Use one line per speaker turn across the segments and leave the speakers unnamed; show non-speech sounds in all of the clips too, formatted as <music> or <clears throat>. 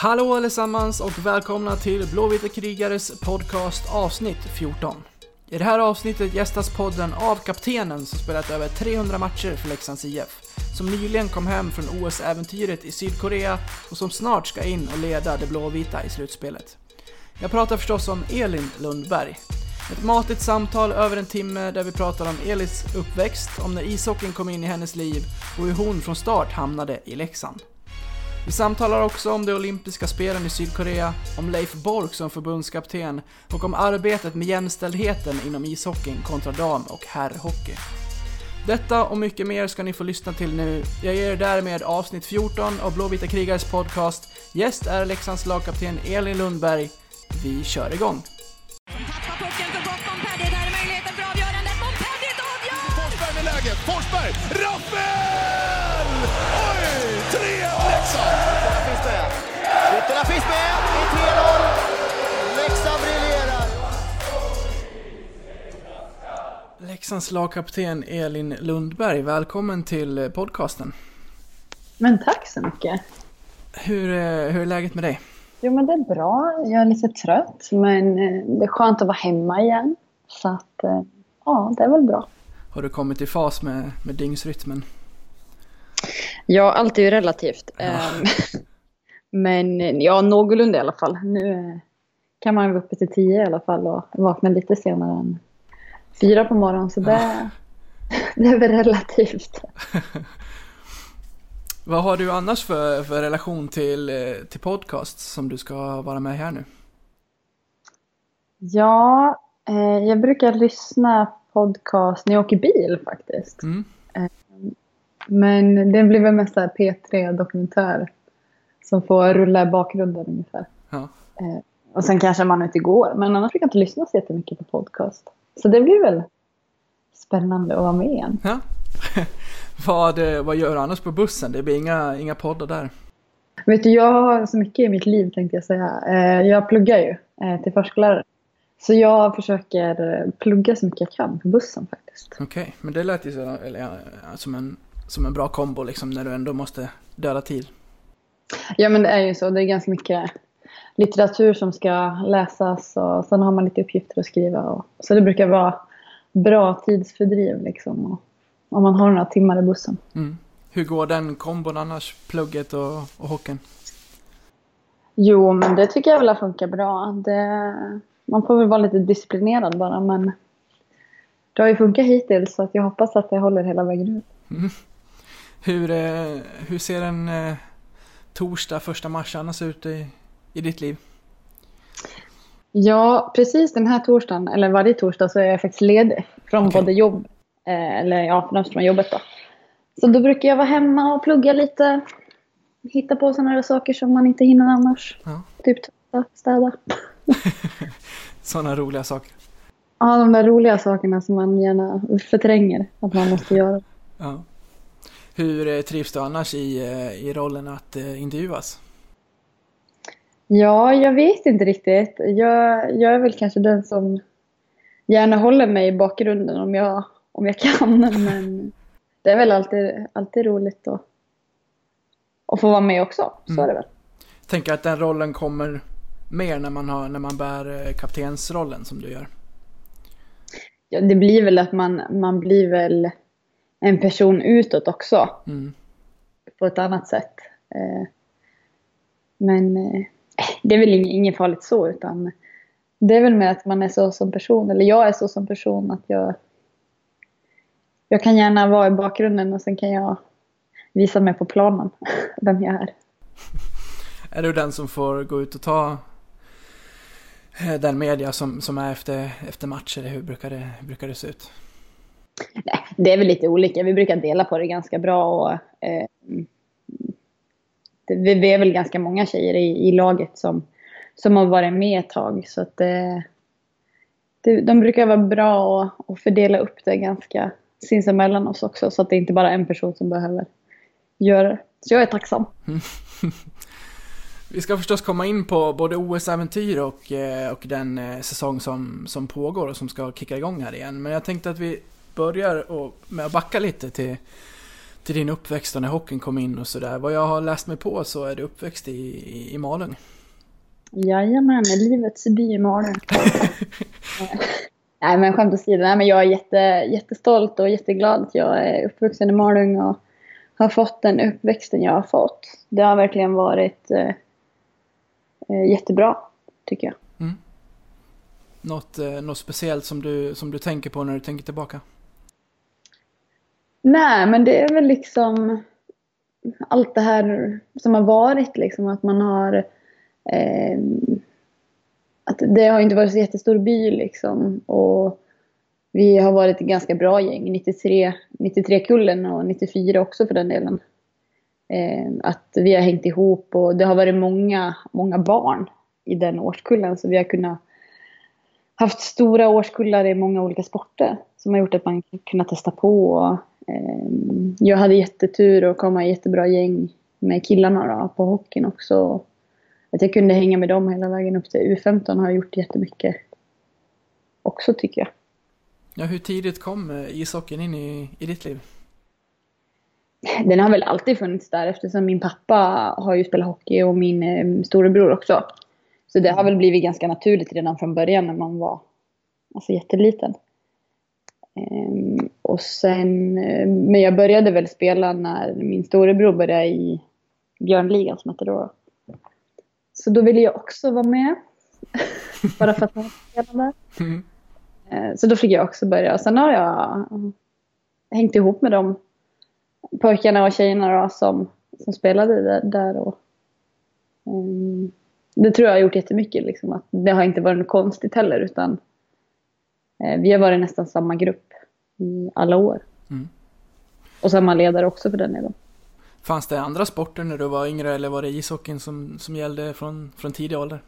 Hallå allesammans och välkomna till Blåvita krigares podcast avsnitt 14. I det här avsnittet gästas podden av kaptenen som spelat över 300 matcher för Leksands IF, som nyligen kom hem från OS-äventyret i Sydkorea och som snart ska in och leda det blåvita i slutspelet. Jag pratar förstås om Elin Lundberg. Ett matigt samtal över en timme där vi pratar om Elis uppväxt, om när ishockeyn kom in i hennes liv och hur hon från start hamnade i Leksand. Vi samtalar också om de olympiska spelen i Sydkorea, om Leif Bork som förbundskapten och om arbetet med jämställdheten inom ishockeyn kontra dam och herrhockey. Detta och mycket mer ska ni få lyssna till nu. Jag ger er därmed avsnitt 14 av Blåvita krigares podcast. Gäst är Leksands lagkapten Elin Lundberg. Vi kör igång!
Tappar pucken för är möjligheten för avgör!
Forsberg med läget. Forsberg! Raffel! Oj! 3-1 Leksand!
Ytterna finns med. Ytterna finns med i 3-0. Leksand briljerar.
Leksands lagkapten Elin Lundberg, välkommen till podcasten.
Men tack så mycket.
Hur, är- hur är läget med dig?
Jo men det är bra. Jag är lite trött men eh, det är skönt att vara hemma igen. Så att eh, ja, det är väl bra.
Har du kommit i fas med, med dygnsrytmen?
Ja, allt är ju relativt. Ehm, <laughs> men ja, någorlunda i alla fall. Nu eh, kan man gå uppe till tio i alla fall och vakna lite senare än fyra på morgonen. Så det, <laughs> det är väl relativt. <laughs>
Vad har du annars för, för relation till, eh, till podcast som du ska vara med här nu?
Ja, eh, jag brukar lyssna podcast när jag åker bil faktiskt.
Mm.
Men det blir väl mest så här P3 dokumentär som får rulla i bakgrunden ungefär.
Ja.
Eh, och sen kanske man inte går, men annars brukar jag inte lyssna så jättemycket på podcast. Så det blir väl spännande att vara med igen.
ja. <laughs> vad, eh, vad gör du annars på bussen? Det blir inga, inga poddar där.
Vet du, jag har så mycket i mitt liv tänkte jag säga. Eh, jag pluggar ju eh, till förskollärare. Så jag försöker plugga så mycket jag kan på bussen faktiskt.
Okej, men det lät ju så, eller, som, en, som en bra kombo liksom när du ändå måste döda tid.
Ja men det är ju så. Det är ganska mycket litteratur som ska läsas och sen har man lite uppgifter att skriva. Och, så det brukar vara bra tidsfördriv liksom. Och, om man har några timmar i bussen.
Mm. Hur går den kombon annars? Plugget och, och hockeyn?
Jo men det tycker jag väl har funkat bra. Det, man får väl vara lite disciplinerad bara men det har ju funkat hittills så att jag hoppas att det håller hela vägen ut.
Hur, eh, hur ser en eh, torsdag första mars annars ut i, i ditt liv?
Ja, precis den här torsdagen, eller varje torsdag, så är jag faktiskt ledig från
Okej.
både jobb, eh, eller ja, främst från jobbet då. Så då brukar jag vara hemma och plugga lite, hitta på sådana där saker som man inte hinner annars.
Ja.
Typ städa. <laughs>
Sådana roliga saker.
Ja, de där roliga sakerna som man gärna förtränger att man måste göra.
Ja. Hur eh, trivs du annars i, eh, i rollen att eh, intervjuas?
Ja, jag vet inte riktigt. Jag, jag är väl kanske den som gärna håller mig i bakgrunden om jag, om jag kan. <laughs> Men det är väl alltid, alltid roligt att, att få vara med också. Så
Mm.
är det väl.
Tänker att den rollen kommer mer när man, har, när man bär kaptensrollen som du gör.
Ja, det blir väl att man, man blir väl en person utåt också.
Mm.
På ett annat sätt. Eh, Men eh, <laughs> det är väl inget, farligt så. Utan det är väl med att man är så som person. Eller jag är så som person att jag jag kan gärna vara i bakgrunden och sen kan jag visa mig på planen <laughs> vem jag är. <laughs>
Är du den som får gå ut och ta eh, den media som, som är efter, efter matcher? Hur brukar det, hur brukar det se ut?
Nej, det är väl lite olika. Vi brukar dela på det ganska bra. Och, eh, det, vi vi är väl ganska många tjejer i, i laget som, som har varit med ett tag. Så att eh, det, de brukar vara bra och, och fördela upp det ganska sinsemellan oss också. Så att det inte bara är en person som behöver göra det. Så jag är tacksam. <laughs>
Vi ska förstås komma in på både OS-äventyr och, eh, och den eh, säsong som, som pågår och som ska kicka igång här igen. Men jag tänkte att vi börjar och, med att backa lite till, till din uppväxt och när hockeyn kom in och sådär. Vad jag har läst mig på så är du uppväxt i, i, i Malung.
Jajamän, livets by i Malung. <laughs> Nej men skämt åsido, nej men jag är jätte, jättestolt och jätteglad att jag är uppvuxen i Malung och har fått den uppväxten jag har fått. Det har verkligen varit eh, eh jättebra, tycker jag. Mm.
Något, eh, något speciellt som du, som du tänker på när du tänker tillbaka?
Nej, men det är väl liksom allt det här som har varit liksom att man har eh, att det har inte varit så jättestor by liksom och vi har varit ett ganska bra gäng, 93, 93-kullen och 94 också för den delen. Eh, att vi har hängt ihop och det har varit många, många barn i den årskullen så vi har kunnat haft stora årskullar i många olika sporter som har gjort att man kunnat testa på. Och, jag hade jättetur att komma i jättebra gäng med killarna då, på hockeyn också. Att jag kunde hänga med dem hela vägen upp till U15 har gjort jättemycket också tycker jag.
Ja, hur tidigt kom eh, ishockeyn in i, i ditt liv?
Den har väl alltid funnits där eftersom min pappa har ju spelat hockey och min eh, storebror också. Så det har väl blivit ganska naturligt redan från början när man var alltså, jätteliten. Um, och sen, eh, men jag började väl spela när min storebror började i Björnligan som hette då. Så då ville jag också vara med. <laughs> Bara för att han spelade. Mm. Uh, så då fick jag också börja. Sen har jag hängt ihop med de pojkarna och tjejerna då, som, som spelade där. där och, um, det tror jag har gjort jättemycket. Liksom, att det har inte varit något konstigt heller utan vi har varit nästan samma grupp i alla år. Mm. Och samma ledare också för den delen.
Fanns det andra sporter när du var yngre eller var det ishockeyn som, som gällde från, från tidig ålder?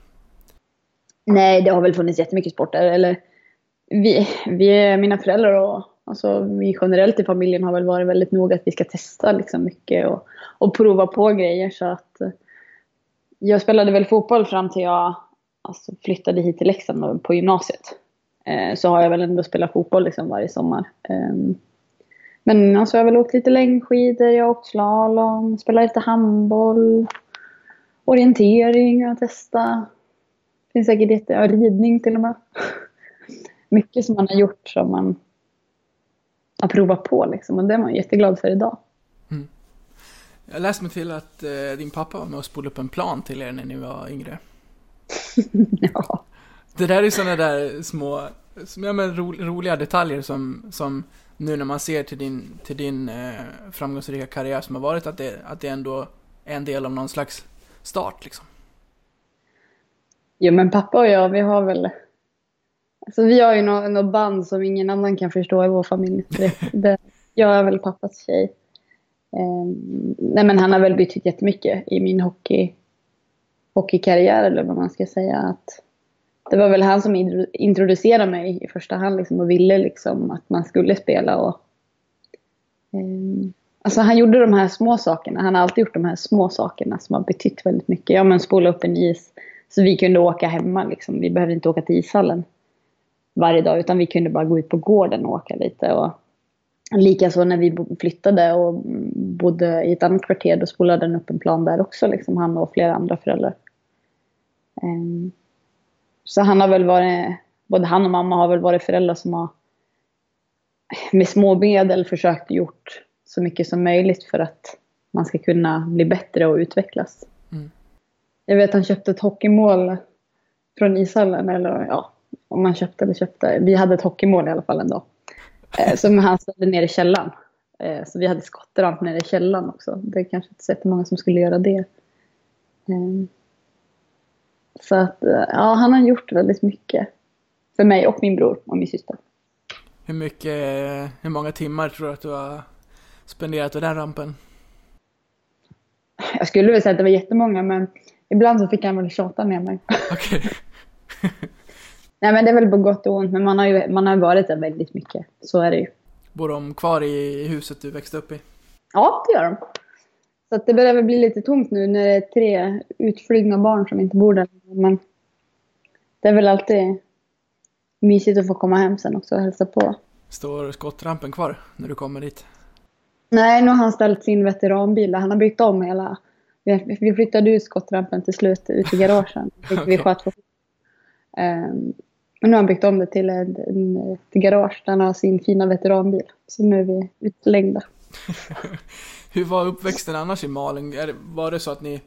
Nej, det har väl funnits jättemycket sporter. Eller, vi, vi, mina föräldrar och alltså, vi generellt i familjen har väl varit väldigt noga att vi ska testa liksom mycket och, och prova på grejer. Så att jag spelade väl fotboll fram till jag alltså, flyttade hit till Leksand på gymnasiet. Eh, så har jag väl ändå spelat fotboll liksom varje sommar. Eh, men alltså, jag har väl åkt lite längdskidor, jag har åkt slalom, spelat lite handboll, orientering har jag testat. Det finns säkert jätte, ja, ridning till och med. <laughs> Mycket som man har gjort som man har provat på liksom och det är man jätteglad för idag.
Jag läste mig till att eh, din pappa var med och spolade upp en plan till er när ni var yngre. <laughs>
ja.
Det där är sådana där små, ja, men ro, roliga detaljer som, som nu när man ser till din, till din eh, framgångsrika karriär som har varit, att det, att det ändå är en del av någon slags start liksom.
Jo men pappa och jag, vi har väl Alltså vi har ju något, nå band som ingen annan kan förstå i vår familj. Det, det, jag är väl pappas tjej. Eh, nej men han har väl betytt jättemycket i min hockey, hockeykarriär eller vad man ska säga. Att det var väl han som introducerade mig i första hand liksom, och ville liksom att man skulle spela. Och, um, alltså han gjorde de här små sakerna. Han har alltid gjort de här små sakerna som har betytt väldigt mycket. Ja men spola upp en is så vi kunde åka hemma liksom. Vi behövde inte åka till ishallen varje dag utan vi kunde bara gå ut på gården och åka lite. Och, Likaså när vi flyttade och bodde i ett annat kvarter, då spolade den upp en plan där också, liksom han och flera andra föräldrar. Um, så han har väl varit, både han och mamma har väl varit föräldrar som har med små medel försökt gjort så mycket som möjligt för att man ska kunna bli bättre och utvecklas. Mm. Jag vet han köpte ett hockeymål från ishallen, eller ja, om man köpte eller köpte. Vi hade ett hockeymål i alla fall ändå. Eh, som han ställde ner i källaren. Eh, så vi hade skottramp nere i källaren också. Det är kanske inte så många som skulle göra det. Eh, så att, ja, han har gjort väldigt mycket. För mig och min bror och min syster.
Hur mycket, hur många timmar tror du att du har spenderat vid den rampen?
Jag skulle väl säga att det var jättemånga, men ibland så fick han väl tjata med mig.
Okej. <laughs>
Nej men det är väl på gott och ont, men man har ju man har varit där väldigt mycket. Så är det ju.
Bor de kvar i huset du växte upp i?
Ja, det gör de. Så det börjar väl bli lite tomt nu när det är tre utflugna barn som inte bor där. Men det är väl alltid mysigt att få komma hem sen också och hälsa på.
Står skottrampen kvar när du kommer dit?
Nej, nu har han ställt sin veteranbil. Han har byggt om hela... Vi vi flyttade ut skottrampen till slut ut i garagen. <laughs> Vi
Okej.
sköt på. Um, men nu har han byggt om det till en, en, ett garage där han har sin fina veteranbil. Så nu är vi utslängda. <laughs>
Hur var uppväxten annars i Malung? Var det så att ni,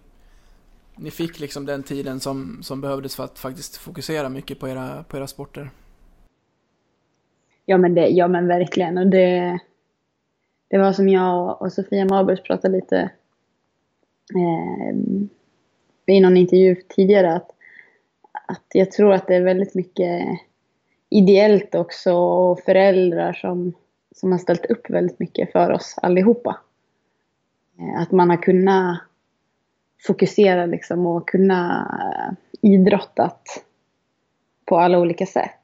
ni fick liksom den tiden som, som behövdes för att faktiskt fokusera mycket på era, på era sporter?
Ja men, det, ja, men verkligen. Och det, det var som jag och Sofia Marbers pratade lite eh, i någon intervju tidigare. Att, att jag tror att det är väldigt mycket ideellt också och föräldrar som, som har ställt upp väldigt mycket för oss allihopa. Eh, att man har kunnat fokusera liksom och kunna eh, idrottat på alla olika sätt.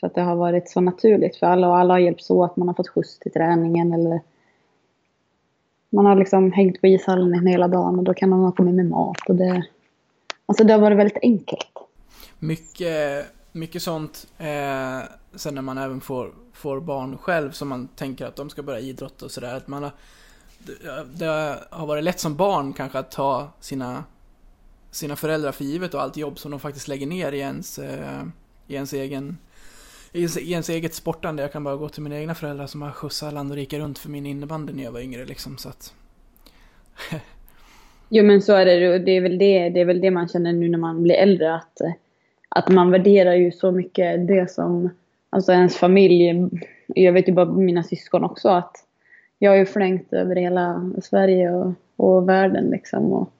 Så att det har varit så naturligt för alla och alla har hjälpts åt. Man har fått skjuts till träningen eller man har liksom hängt på ishallen hela dagen och då kan man ha kommit med mat och det... Alltså det har varit väldigt enkelt.
Mycket, mycket sånt, eh, sen när man även får, får barn själv som man tänker att de ska börja idrotta och sådär. Att man har, det, det har varit lätt som barn kanske att ta sina, sina föräldrar för givet och allt jobb som de faktiskt lägger ner i ens, eh, i ens egen i ens, i ens eget sportande. Jag kan bara gå till mina egna föräldrar som har skjutsat land och rika runt för min innebandy när jag var yngre liksom. Så att, <laughs>
Jo men så är det och det är väl det, det är väl det man känner nu när man blir äldre att, eh, att man värderar ju så mycket det som, alltså ens familj, jag vet ju bara mina syskon också att jag har ju flängt över hela Sverige och, och världen liksom och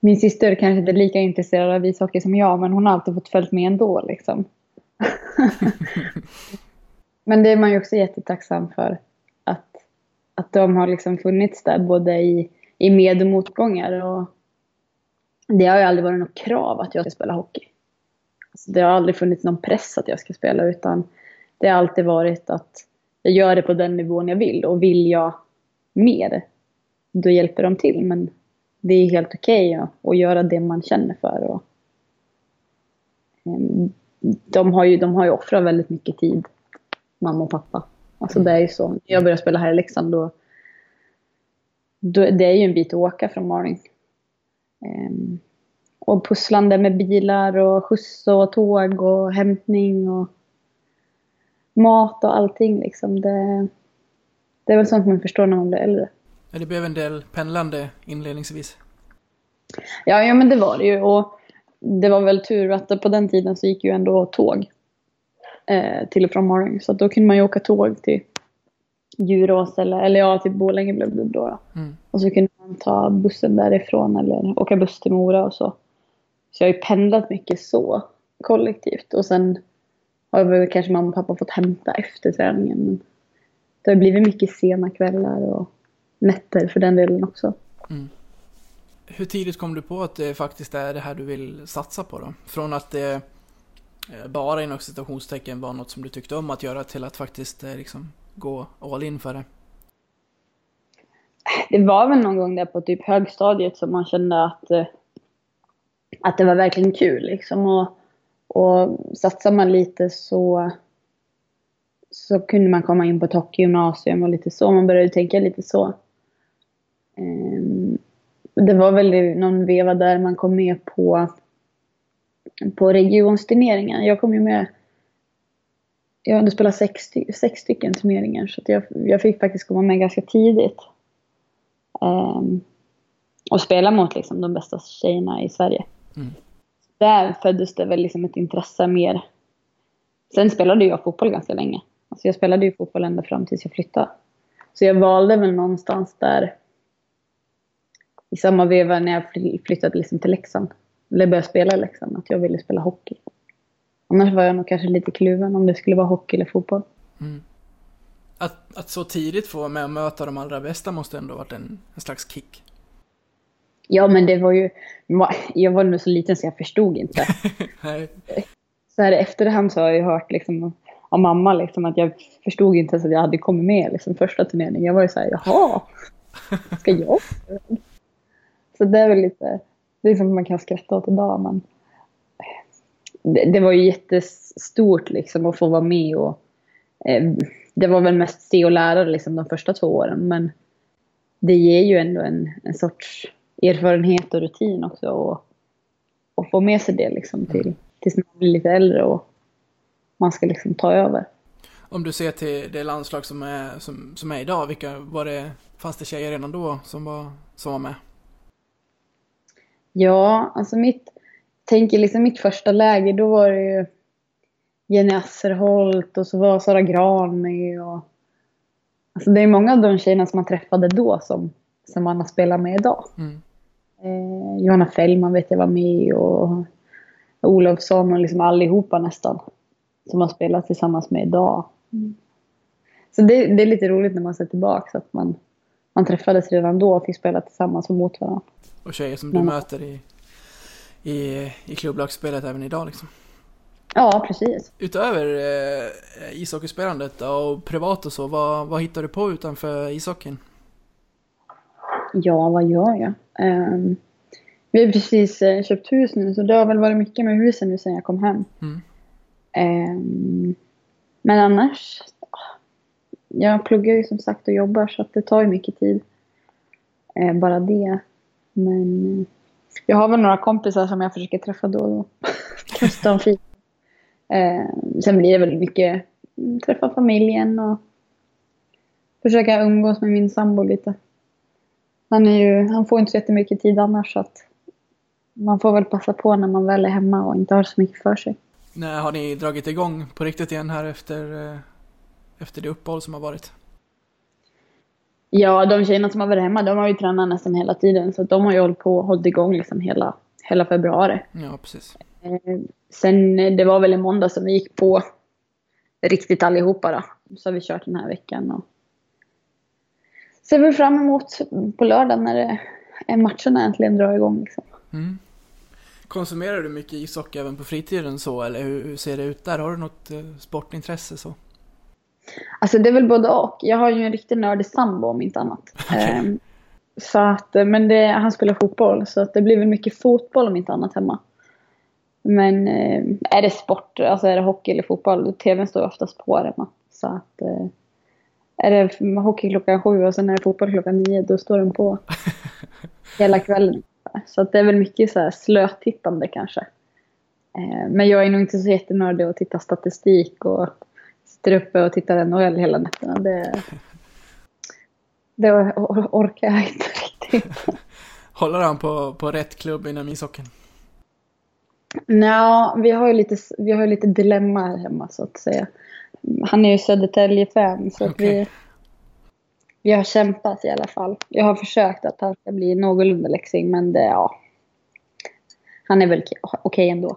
min syster kanske inte är lika intresserad av ishockey som jag men hon har alltid fått följt med ändå liksom. <laughs> men det är man ju också jättetacksam för att, att de har liksom funnits där både i i med och motgångar. Och det har ju aldrig varit något krav att jag ska spela hockey. Alltså det har aldrig funnits någon press att jag ska spela utan det har alltid varit att jag gör det på den nivån jag vill och vill jag mer då hjälper de till men det är helt okej att, att göra det man känner för. Och, um, de, har ju, de har ju offrat väldigt mycket tid, mamma och pappa. Alltså det är ju så. När jag började spela här i Leksand då då, det är ju en bit att åka från Malung. Um, och pusslande med bilar och skjuts och tåg och hämtning och mat och allting liksom. Det, det är väl sånt man förstår när man blir äldre.
ja, det blev en del pendlande inledningsvis.
Ja, ja men det var det ju. Och det var väl tur att på den tiden så gick ju ändå tåg eh, till och från Malung. Så då kunde man ju åka tåg till Djurås eller, eller ja, till Borlänge blev det då. då.
Mm.
Och så kunde man ta bussen därifrån eller åka buss till Mora och så. Så jag har ju pendlat mycket så kollektivt. Och sen har väl kanske mamma och pappa fått hämta efter träningen. Men det har blivit mycket sena kvällar och nätter för den delen också.
Hur tidigt kom du på att det faktiskt är det här du vill satsa på då? Från att det eh, bara inom citationstecken var något som du tyckte om att göra till att faktiskt eh, liksom gå all in för det.
det var väl någon gång där på typ högstadiet som man kände att, eh, att det var verkligen kul liksom. Och, och satsar man lite så, så kunde man komma in på toppgymnasium och lite så. Man började tänka lite så. Ehm, det var väl i någon veva där man kom med på, på regionsturneringen. Jag kom ju med jag hade spelat sex, sex stycken turneringar så att jag, jag fick faktiskt komma med ganska tidigt. Um, och spela mot liksom, de bästa tjejerna i Sverige.
Mm.
Där föddes det väl liksom ett intresse mer. Sen spelade jag fotboll ganska länge. Alltså jag spelade ju fotboll ända fram tills jag flyttade. Så jag valde väl någonstans där i samma veva när jag flyttade liksom till Leksand. Eller började spela i Leksand, att jag ville spela hockey. Annars var jag nog kanske lite kluven om det skulle vara hockey eller fotboll. Mm.
Att, att så tidigt få vara med och möta de allra bästa måste ändå varit en, en slags kick.
Ja, men det var ju... Jag var nog så liten så jag förstod inte. <laughs> Så här efterhand så har jag hört liksom av mamma liksom att jag förstod inte ens att jag hade kommit med liksom första turneringen. Jag var ju så här, jaha, ska jag? Så det är väl lite, det är som man kan skratta åt idag men det, det var ju jättestort liksom att få vara med och eh, det var väl mest se och lära liksom de första två åren. Men det ger ju ändå en, en sorts erfarenhet och rutin också. Och, och få med sig det liksom till, tills man blir lite äldre och man ska liksom ta över.
Om du ser till det landslag som är, som, som är idag, vilka var det, fanns det tjejer redan då som var, som var med?
Ja, alltså mitt, tänker liksom mitt första läge, då var det ju Jenny Asserholt och så var Sara Gran med och Alltså det är många av de tjejerna som man träffade då som, som man har spelat med idag.
Mm.
Eh, Johanna Fällman vet jag var med och Olofsson och liksom allihopa nästan. Som har spelat tillsammans med idag. Mm. Så det, det, är lite roligt när man ser tillbaka så att man, man träffades redan då och fick spela tillsammans och mot varandra.
Och tjejer som du mm. möter i, i, i klubblagsspelet även idag liksom?
Ja, precis.
Utöver eh, ishockeyspelandet och privat och så, vad, vad hittar du på utanför ishockeyn?
Ja, vad gör jag? Um, vi har precis uh, köpt hus nu, så det har väl varit mycket med husen nu sedan jag kom hem. Mm. Um, men annars, jag pluggar ju som sagt och jobbar så att det tar ju mycket tid. Uh, bara det. Men jag har väl några kompisar som jag försöker träffa då och då. Just de fint. Sen blir det väldigt mycket mm, träffa familjen och försöka umgås med min sambo lite. Han, är ju, han får inte så jättemycket tid annars så att man får väl passa på när man väl är hemma och inte har så mycket för sig.
När har ni dragit igång på riktigt igen här efter, eh, efter det uppehåll som har varit?
Ja, de tjejerna som har varit hemma, de har ju tränat nästan hela tiden. Så de har ju hållit på och hållit igång liksom hela, hela februari.
Ja, precis.
Eh, sen, det var väl en måndag som vi gick på riktigt allihopa då. Så har vi kört den här veckan. Och ser vi fram emot på lördag när det är matcherna äntligen drar igång. Liksom. Mm.
Konsumerar du mycket ishockey även på fritiden så, eller hur, hur, ser det ut där? Har du något eh, sportintresse så?
Alltså det är väl både och. Jag har ju en riktig nördig sambo om inte annat. <laughs> Okay. Um, så att, men det, han spelar fotboll så att det blir väl mycket fotboll om inte annat hemma. Men eh, är det sport, alltså är det hockey eller fotboll, tvn står oftast på hemma. Så att eh, är det hockey klockan sju och sen är det fotboll klockan nio, då står den på <laughs> hela kvällen. Så att det är väl mycket så här slötittande kanske. Eh, men jag är nog inte så jättenördig och tittar statistik och sitter uppe och tittar NHL hela nätterna. Det, det orkar jag inte <laughs> riktigt.
Håller han på, på rätt klubb inom ishockeyn?
Ja, vi har ju lite, vi har lite dilemma här hemma så att säga. Han är ju Södertälje-fan så att vi, vi har kämpat i alla fall. Jag har försökt att han ska bli någorlunda Leksing men det, ja. Han är väl okej okay ändå.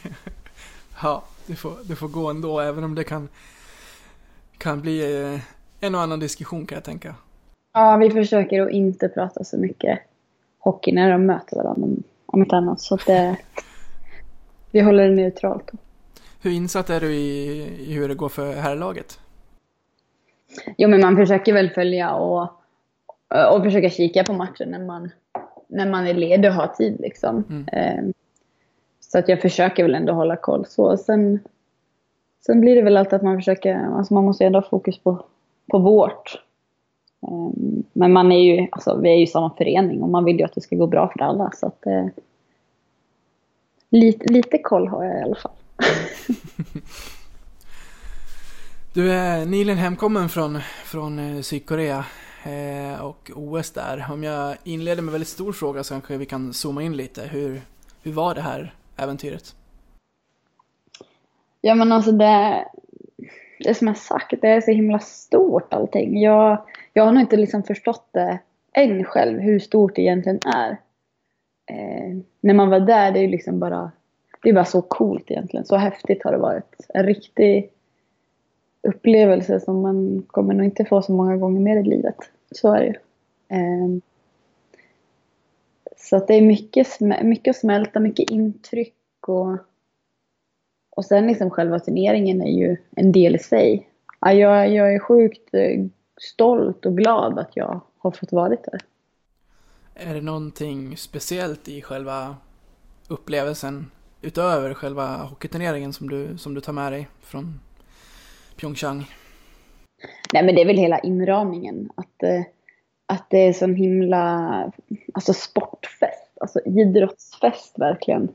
<laughs>
ja, det får, det får gå ändå även om det kan, kan bli eh, en och annan diskussion kan jag tänka.
Ja, vi försöker att inte prata så mycket hockey när de möter varandra om inte annat. Så att det, <laughs> vi håller det neutralt.
Hur insatt är du i, i hur det går för herrlaget?
Jo, men man försöker väl följa och, och försöka kika på matchen när man, när man är ledig och har tid. Liksom. Mm. Eh, så att jag försöker väl ändå hålla koll. Så sen, sen blir det väl alltid att man försöker, alltså man måste ändå ha fokus på, på vårt. Eh, men man är ju, alltså, vi är ju samma förening och man vill ju att det ska gå bra för alla. Så att, eh, lite, lite koll har jag i alla fall. <laughs>
du är nyligen hemkommen från, från eh, Sydkorea eh, och OS där. Om jag inleder med en väldigt stor fråga så kanske vi kan zooma in lite. Hur, hur var det här äventyret?
Ja men alltså det, det som jag sagt, det är så himla stort allting. Jag, jag har nog inte liksom förstått det än själv, hur stort det egentligen är. Eh, när man var där, det är ju liksom bara, det är bara så coolt egentligen. Så häftigt har det varit. En riktig upplevelse som man kommer nog inte få så många gånger mer i livet. Så är det ju. Eh, så att det är mycket, mycket att smälta, mycket intryck och, och sen liksom själva turneringen är ju en del i sig. jag, jag är sjukt eh, stolt och glad att jag har fått vara där.
Är det någonting speciellt i själva upplevelsen utöver själva hockeyturneringen som du, som du tar med dig från Pyeongchang?
Nej men det är väl hela inramningen. Att, eh, att det är sån himla alltså sportfest. Alltså idrottsfest verkligen.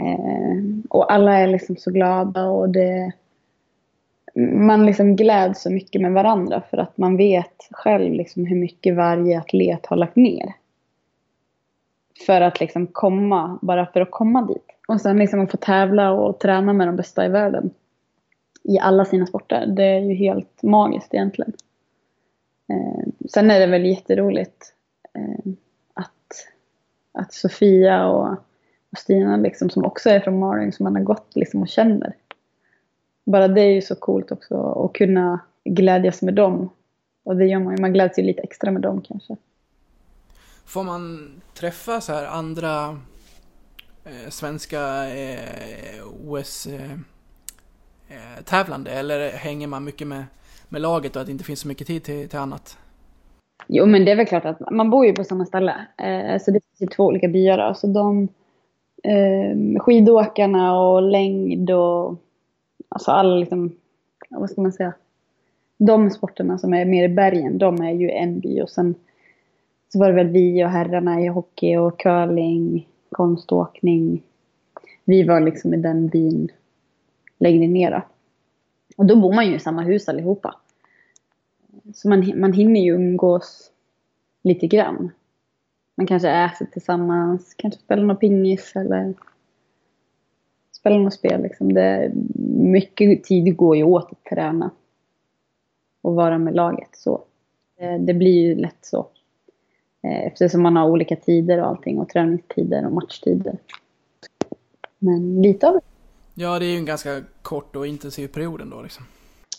Eh, och alla är liksom så glada och det... Man liksom gläds så mycket med varandra för att man vet själv liksom hur mycket varje atlet har lagt ner. För att liksom komma, bara för att komma dit. Och sen liksom att få tävla och träna med de bästa i världen. I alla sina sporter. Det är ju helt magiskt egentligen. Eh, sen är det väl jätteroligt eh, att, att Sofia och, och Stina liksom, som också är från Maring, som man har gått liksom och känner. Bara det är ju så coolt också att kunna glädjas med dem. Och det gör man ju, man gläds ju lite extra med dem kanske.
Får man träffa så här andra Eh, svenska eh, OS-tävlande? Eh, eh eller hänger man mycket med, med laget och att det inte finns så mycket tid till, till annat?
Jo, men det är väl klart att man bor ju på samma ställe. Eh, så det finns ju två olika byar. Då. Så de eh, skidåkarna och längd och alltså alla liksom, vad ska man säga? De sporterna som är mer i bergen, de är ju en by och sen så var det väl vi och herrarna i hockey och curling, konståkning. Vi var liksom i den byn längre ner då. Och då bor man ju i samma hus allihopa. Så man, man hinner ju umgås lite grann. Man kanske äter tillsammans, kanske spelar någon pingis eller spelar något spel. Liksom. Det, mycket tid går ju åt att träna och vara med laget. Så. Det, det blir ju lätt så. Eh, eftersom man har olika tider och allting och träningstider och matchtider. Men lite av det.
Ja, det är ju en ganska kort och intensiv period ändå liksom.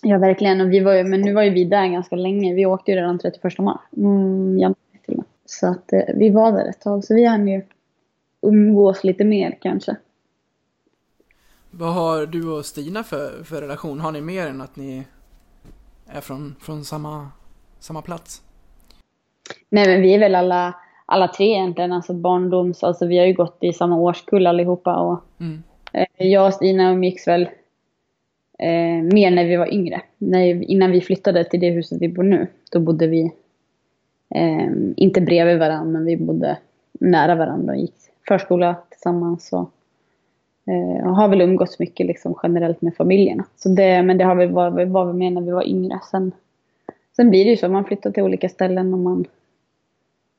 Ja, verkligen. Och vi var ju, men nu var ju vi där ganska länge. Vi åkte ju redan 31 mars. Mm, januari till och med. Så att eh, vi var där ett tag. Så vi hann ju umgås lite mer kanske.
Vad har du och Stina för, för relation? Har ni mer än att ni är från, från samma, samma plats?
Nej, men vi är väl alla, alla tre egentligen. Alltså barndoms... Alltså vi har ju gått i samma årskull allihopa. Och,
Mm.
eh, jag och Stina umgicks väl eh, mer när vi var yngre. När, innan vi flyttade till det huset vi bor nu, då bodde vi eh, inte bredvid varandra, men vi bodde nära varandra och gick förskola tillsammans. Och, eh, har väl umgåtts mycket liksom, generellt med familjerna. Så det, men det har väl var, var vi med när vi var yngre. Sen, sen blir det ju så, man flyttar till olika ställen och man,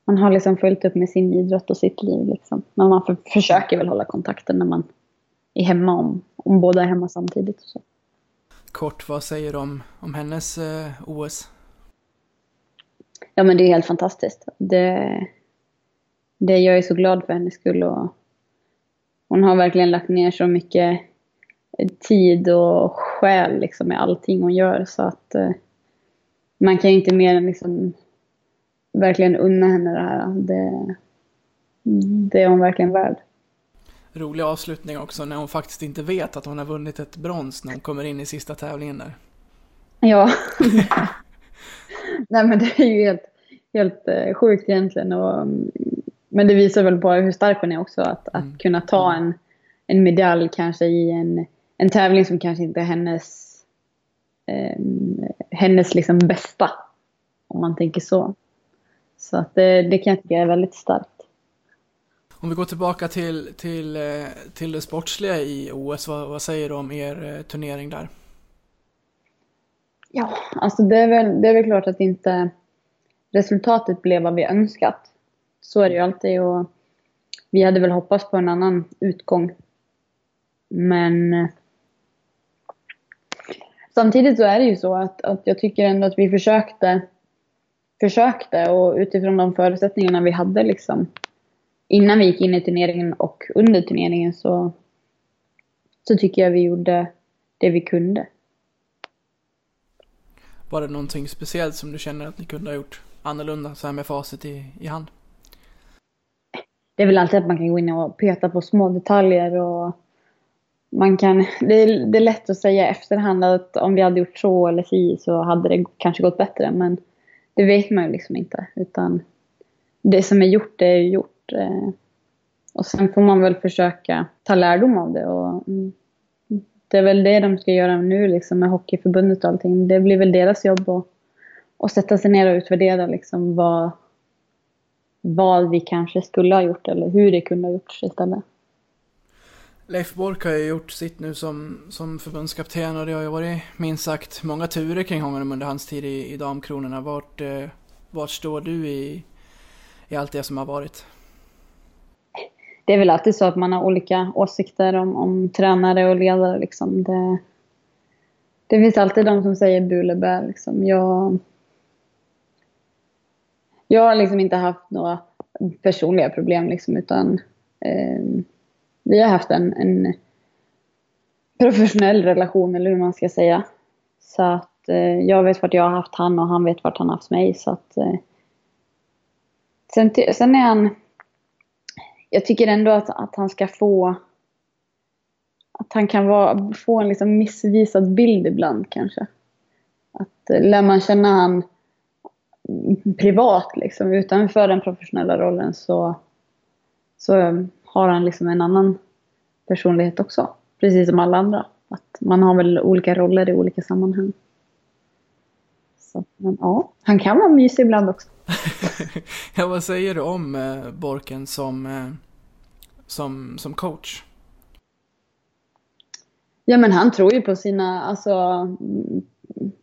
man har liksom följt upp med sin idrott och sitt liv. Liksom. Men man för, försöker väl hålla kontakten när man är hemma, om, om båda är hemma samtidigt. Och så.
Kort, vad säger du om, om hennes eh, OS?
Ja men det är helt fantastiskt. Det, det jag är så glad för hennes skull och hon har verkligen lagt ner så mycket tid och själ liksom med allting hon gör så att eh, man kan ju inte mer än liksom verkligen unna henne det här. Det, det är hon verkligen värd.
Rolig avslutning också när hon faktiskt inte vet att hon har vunnit ett brons när hon kommer in i sista tävlingen där.
Ja. <laughs> Nej men det är ju helt, helt eh, sjukt egentligen. Och, mm, men det visar väl på hur stark hon är också. Att, att kunna ta en, en medalj kanske i en, en tävling som kanske inte är hennes, eh, hennes liksom bästa. Om man tänker så. Så att det, det kan jag tycka är väldigt starkt.
Om vi går tillbaka till, till, eh, till det sportsliga i OS, vad, vad säger du om er eh, turnering där?
Ja, alltså det är, väl, det är väl klart att inte resultatet blev vad vi önskat. Så är det ju alltid och vi hade väl hoppats på en annan utgång. Men eh, samtidigt så är det ju så att, att jag tycker ändå att vi försökte, försökte och utifrån de förutsättningarna vi hade liksom innan vi gick in i turneringen och under turneringen så, så tycker jag vi gjorde det vi kunde.
Var det någonting speciellt som du känner att ni kunde ha gjort annorlunda så här med facit i, i hand?
Det är väl alltid att man kan gå in och peta på små detaljer och man kan, det är, det är lätt att säga efterhand att om vi hade gjort så eller si så hade det kanske gått bättre men det vet man ju liksom inte utan det som är gjort det är gjort. Eh, och sen får man väl försöka ta lärdom av det och mm, det är väl det de ska göra nu liksom med Hockeyförbundet och allting. Det blir väl deras jobb att, att sätta sig ner och utvärdera liksom vad, vad vi kanske skulle ha gjort eller hur det kunde ha gjorts istället.
Leif Bork har ju gjort sitt nu som, som förbundskapten och det har ju varit minst sagt många turer kring honom under hans tid i, i Damkronorna. Vart, eh, vart står du i, i allt det som har varit?
Det är väl alltid så att man har olika åsikter om, om tränare och ledare. Liksom. Det, det finns alltid de som säger bu. Liksom. Jag, jag har liksom inte haft några personliga problem liksom, utan eh, vi har haft en, en, professionell relation eller hur man ska säga. Så att eh, jag vet vart jag har haft han och han vet vart han har haft mig. Så att, eh, sen, sen är han... Jag tycker ändå att, att han ska få... Att han kan vara, få en liksom missvisad bild ibland kanske. Att eh, lär man känna han privat liksom, utanför den professionella rollen så, så har han liksom en annan personlighet också. Precis som alla andra. Att man har väl olika roller i olika sammanhang. Så, men ja, han kan vara mysig ibland också. <laughs>
ja, vad säger du om eh, Borken som, eh, som, som coach?
Ja, men han tror ju på sina, alltså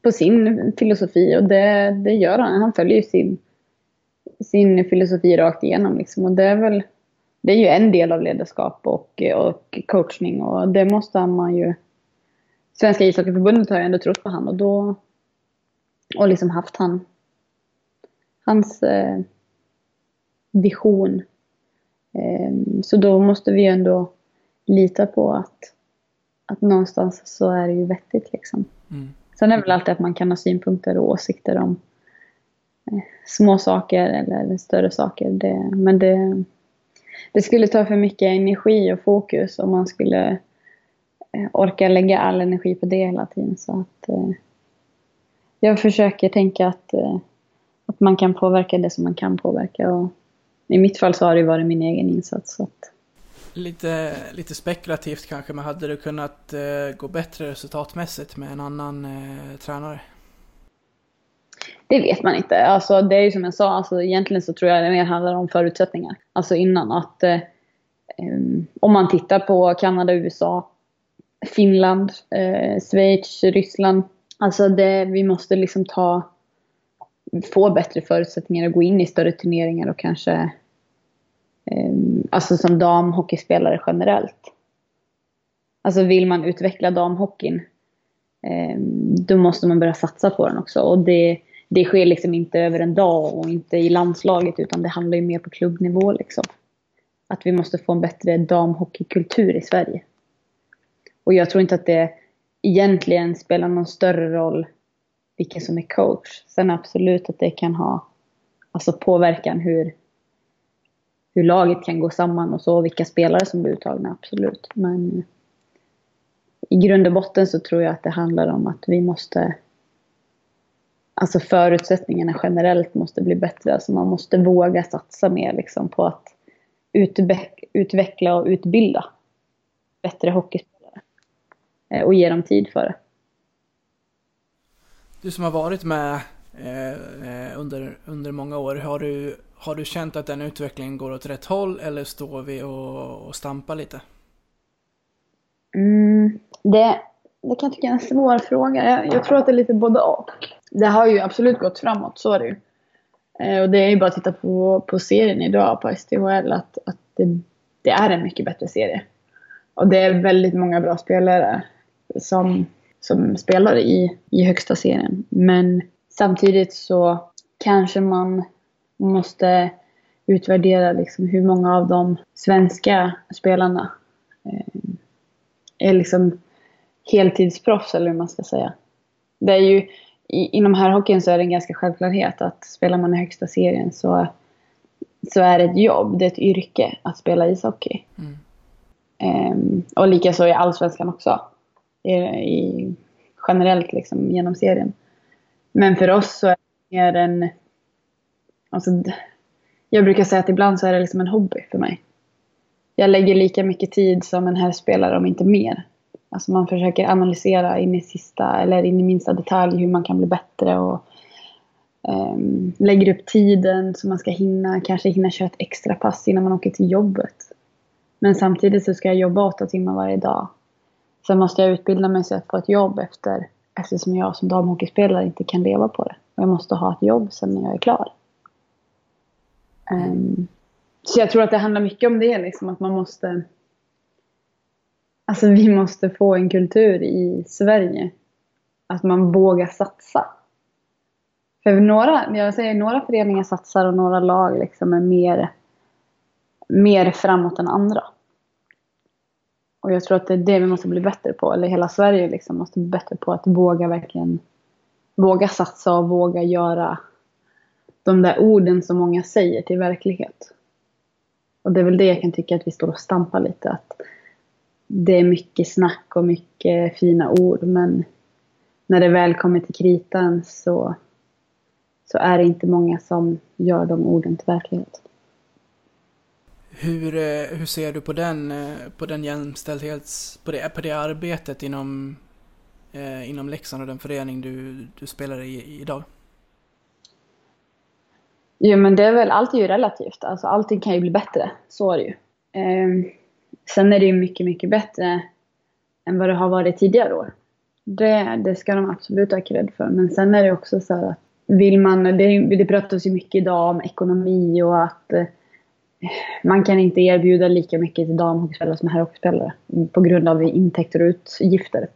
på sin filosofi och det, det gör han. Han följer ju sin, sin filosofi rakt igenom liksom och det är väl det är ju en del av ledarskap och, och coachning och det måste man ju... Svenska ishockeyförbundet har ju ändå trott på han och då... Och liksom haft han... Hans eh, vision. Eh, så då måste vi ju ändå lita på att, att någonstans så är det ju vettigt liksom. Mm. Sen är det väl alltid att man kan ha synpunkter och åsikter om eh, små saker eller större saker. Det, men det det skulle ta för mycket energi och fokus om man skulle eh, orka lägga all energi på det hela tiden. Så att, eh, jag försöker tänka att, eh, att man kan påverka det som man kan påverka. Och I mitt fall så har det varit min egen insats. Så att...
lite, lite spekulativt kanske, men hade du kunnat eh, gå bättre resultatmässigt med en annan eh, tränare?
Det vet man inte. Alltså, det är ju som jag sa, alltså, egentligen så tror jag det mer handlar om förutsättningar. Alltså innan att eh, ehm, om man tittar på Kanada, USA, Finland, eh, Schweiz, Ryssland. Alltså det, vi måste liksom ta, få bättre förutsättningar att gå in i större turneringar och kanske eh, alltså som damhockeyspelare generellt. Alltså vill man utveckla damhockeyn eh, då måste man börja satsa på den också. Och det, det sker liksom inte över en dag och inte i landslaget utan det handlar ju mer på klubbnivå liksom. Att vi måste få en bättre damhockeykultur i Sverige. Och jag tror inte att det egentligen spelar någon större roll vilken som är coach. Sen absolut att det kan ha alltså påverkan hur, hur laget kan gå samman och så, vilka spelare som blir uttagna, absolut. Men i grund och botten så tror jag att det handlar om att vi måste alltså förutsättningarna generellt måste bli bättre. Alltså man måste våga satsa mer liksom på att utveckla och utbilda bättre hockeyspelare. Eh, och ge dem tid för det.
Du som har varit med eh, eh, under, under många år, har du, har du känt att den utvecklingen går åt rätt håll eller står vi och, och stampar lite?
Mm, det, det kan jag tycka är en svår fråga. Jag, jag, tror att det är lite både och. Det har ju absolut gått framåt, så är det ju. Eh, och det är ju bara att titta på, på serien idag på STHL att, att det, det, är en mycket bättre serie. Och det är väldigt många bra spelare som, som spelar i, i högsta serien. Men samtidigt så kanske man måste utvärdera liksom hur många av de svenska spelarna eh, är liksom heltidsproffs eller hur man ska säga. Det är ju, i, inom herrhockeyn så är det en ganska självklarhet att spelar man i högsta serien så, så är det ett jobb, det är ett yrke att spela ishockey. Mm. Um, och likaså i allsvenskan också. I, i, generellt liksom genom serien. Men för oss så är det mer en... Alltså, jag brukar säga att ibland så är det liksom en hobby för mig. Jag lägger lika mycket tid som en herrspelare, om inte mer, Alltså man försöker analysera in i sista eller in i minsta detalj hur man kan bli bättre och um, lägger upp tiden så man ska hinna, kanske hinna köra ett extra pass innan man åker till jobbet. Men samtidigt så ska jag jobba åtta timmar varje dag. Sen måste jag utbilda mig så att få ett jobb efter, eftersom jag som damhockeyspelare inte kan leva på det. Och jag måste ha ett jobb sen när jag är klar. Um, så jag tror att det handlar mycket om det, liksom, att man måste... Alltså vi måste få en kultur i Sverige. Att man vågar satsa. För några, jag säger, några föreningar satsar och några lag liksom är mer, mer framåt än andra. Och jag tror att det är det vi måste bli bättre på. Eller hela Sverige liksom måste bli bättre på att våga verkligen våga satsa och våga göra de där orden som många säger till verklighet. Och det är väl det jag kan tycka att vi står och stampar lite. Att det är mycket snack och mycket fina ord men när det väl kommer till kritan så, så är det inte många som gör de orden till verklighet.
Hur, eh, hur ser du på den, eh, på den jämställdhets... På det, på det arbetet inom, eh, inom Leksand och den förening du, du spelar i idag?
Jo men det är väl, allt är ju relativt. Alltså allting kan ju bli bättre. Så är det ju. Eh, sen är det ju mycket, mycket bättre än vad det har varit tidigare år. Det, det ska de absolut ha cred för. Men sen är det också så att vill man, det, det pratas ju mycket idag om ekonomi och att eh, man kan inte erbjuda lika mycket till damhockeyspelare som herrhockeyspelare på grund av intäkter och utgifter.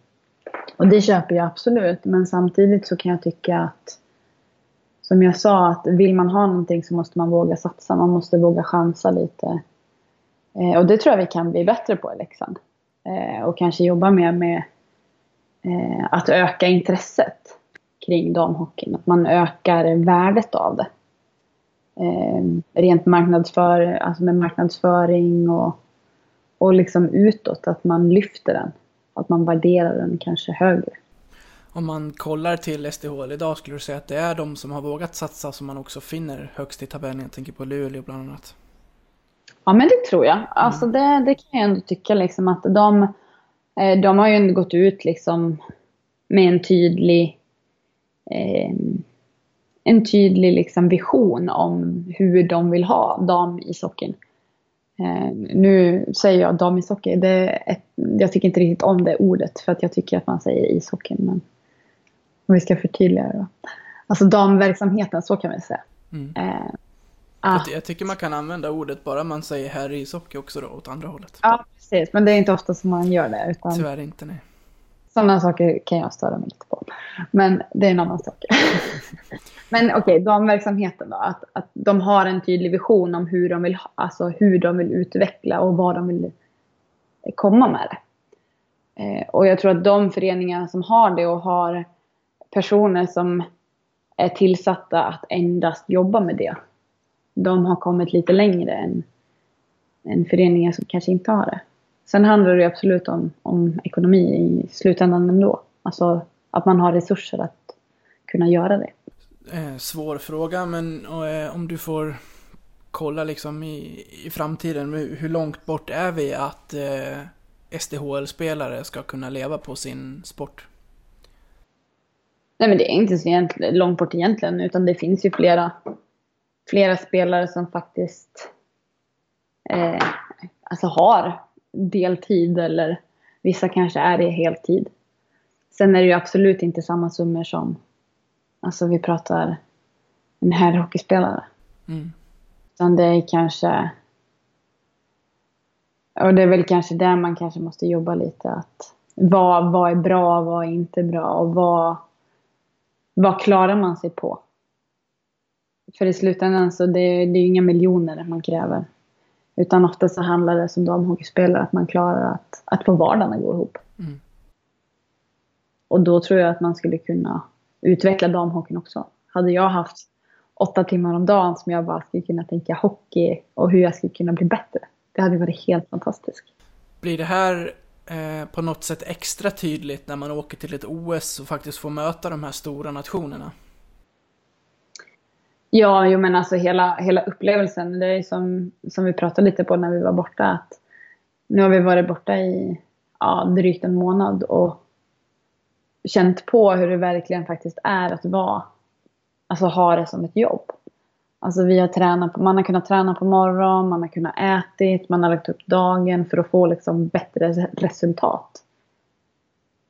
Och det köper jag absolut, men samtidigt så kan jag tycka att som jag sa, att vill man ha någonting så måste man våga satsa. Man måste våga chansa lite. Eh, och det tror jag vi kan bli bättre på i Leksand. Eh, och kanske jobba mer med eh, att öka intresset kring damhockeyn. Att man ökar värdet av det. Eh, rent marknadsför, alltså med marknadsföring och, och liksom utåt. Att man lyfter den. Att man värderar den kanske högre
om man kollar till SDHL idag skulle du säga att det är de som har vågat satsa som man också finner högst i tabellen. Jag tänker på Luleå bland annat.
Ja men det tror jag. Alltså mm. det, det kan jag ändå tycka liksom att de, eh, de har ju ändå gått ut liksom med en tydlig eh, en tydlig liksom vision om hur de vill ha damisockeyn. Eh, nu säger jag damishockey, det ett, jag tycker inte riktigt om det ordet för att jag tycker att man säger ishockeyn. Men om vi ska förtydliga det då. Alltså damverksamheten, så kan vi säga. Mm. Eh,
att, jag tycker man kan använda ordet bara man säger herr ishockey också då, åt andra hållet.
Ja, precis. Men det är inte ofta som man gör det.
Utan Tyvärr inte, nej.
Sådana saker kan jag störa mig lite på. Men det är en annan sak. <laughs> Men okej, okay, damverksamheten då. Att, att de har en tydlig vision om hur de vill, alltså hur de vill utveckla och vad de vill komma med det. Eh, och jag tror att de föreningar som har det och har personer som är tillsatta att endast jobba med det. De har kommit lite längre än, än föreningar som kanske inte har det. Sen handlar det absolut om, om ekonomi i slutändan ändå. Alltså att man har resurser att kunna göra det.
Eh, svår fråga, men eh, om du får kolla liksom i, i framtiden, hur långt bort är vi att eh, SDHL-spelare ska kunna leva på sin sport?
Nej men det är inte så långt bort egentligen utan det finns ju flera, flera spelare som faktiskt eh, alltså har deltid eller vissa kanske är det heltid. Sen är det ju absolut inte samma summor som, alltså vi pratar en herrhockeyspelare. Mm. Utan det är kanske, och det är väl kanske där man kanske måste jobba lite att vad, vad är bra, vad är inte bra och vad vad klarar man sig på? För i slutändan så det, det är inga miljoner man kräver. Utan ofta så handlar det som damhockeyspelare att man klarar att, att få vardagen att gå ihop. Mm. Och då tror jag att man skulle kunna utveckla damhockeyn också. Hade jag haft åtta timmar om dagen som jag bara skulle kunna tänka hockey och hur jag skulle kunna bli bättre. Det hade varit helt fantastiskt.
Blir det här Eh, på något sätt extra tydligt när man åker till ett OS och faktiskt får möta de här stora nationerna?
Ja, jo men alltså hela, hela upplevelsen, det är som, som vi pratade lite på när vi var borta. Att nu har vi varit borta i ja, drygt en månad och känt på hur det verkligen faktiskt är att vara, alltså ha det som ett jobb. Alltså vi har tränat, man har kunnat träna på morgonen, man har kunnat ätit, man har lagt upp dagen för att få liksom bättre resultat.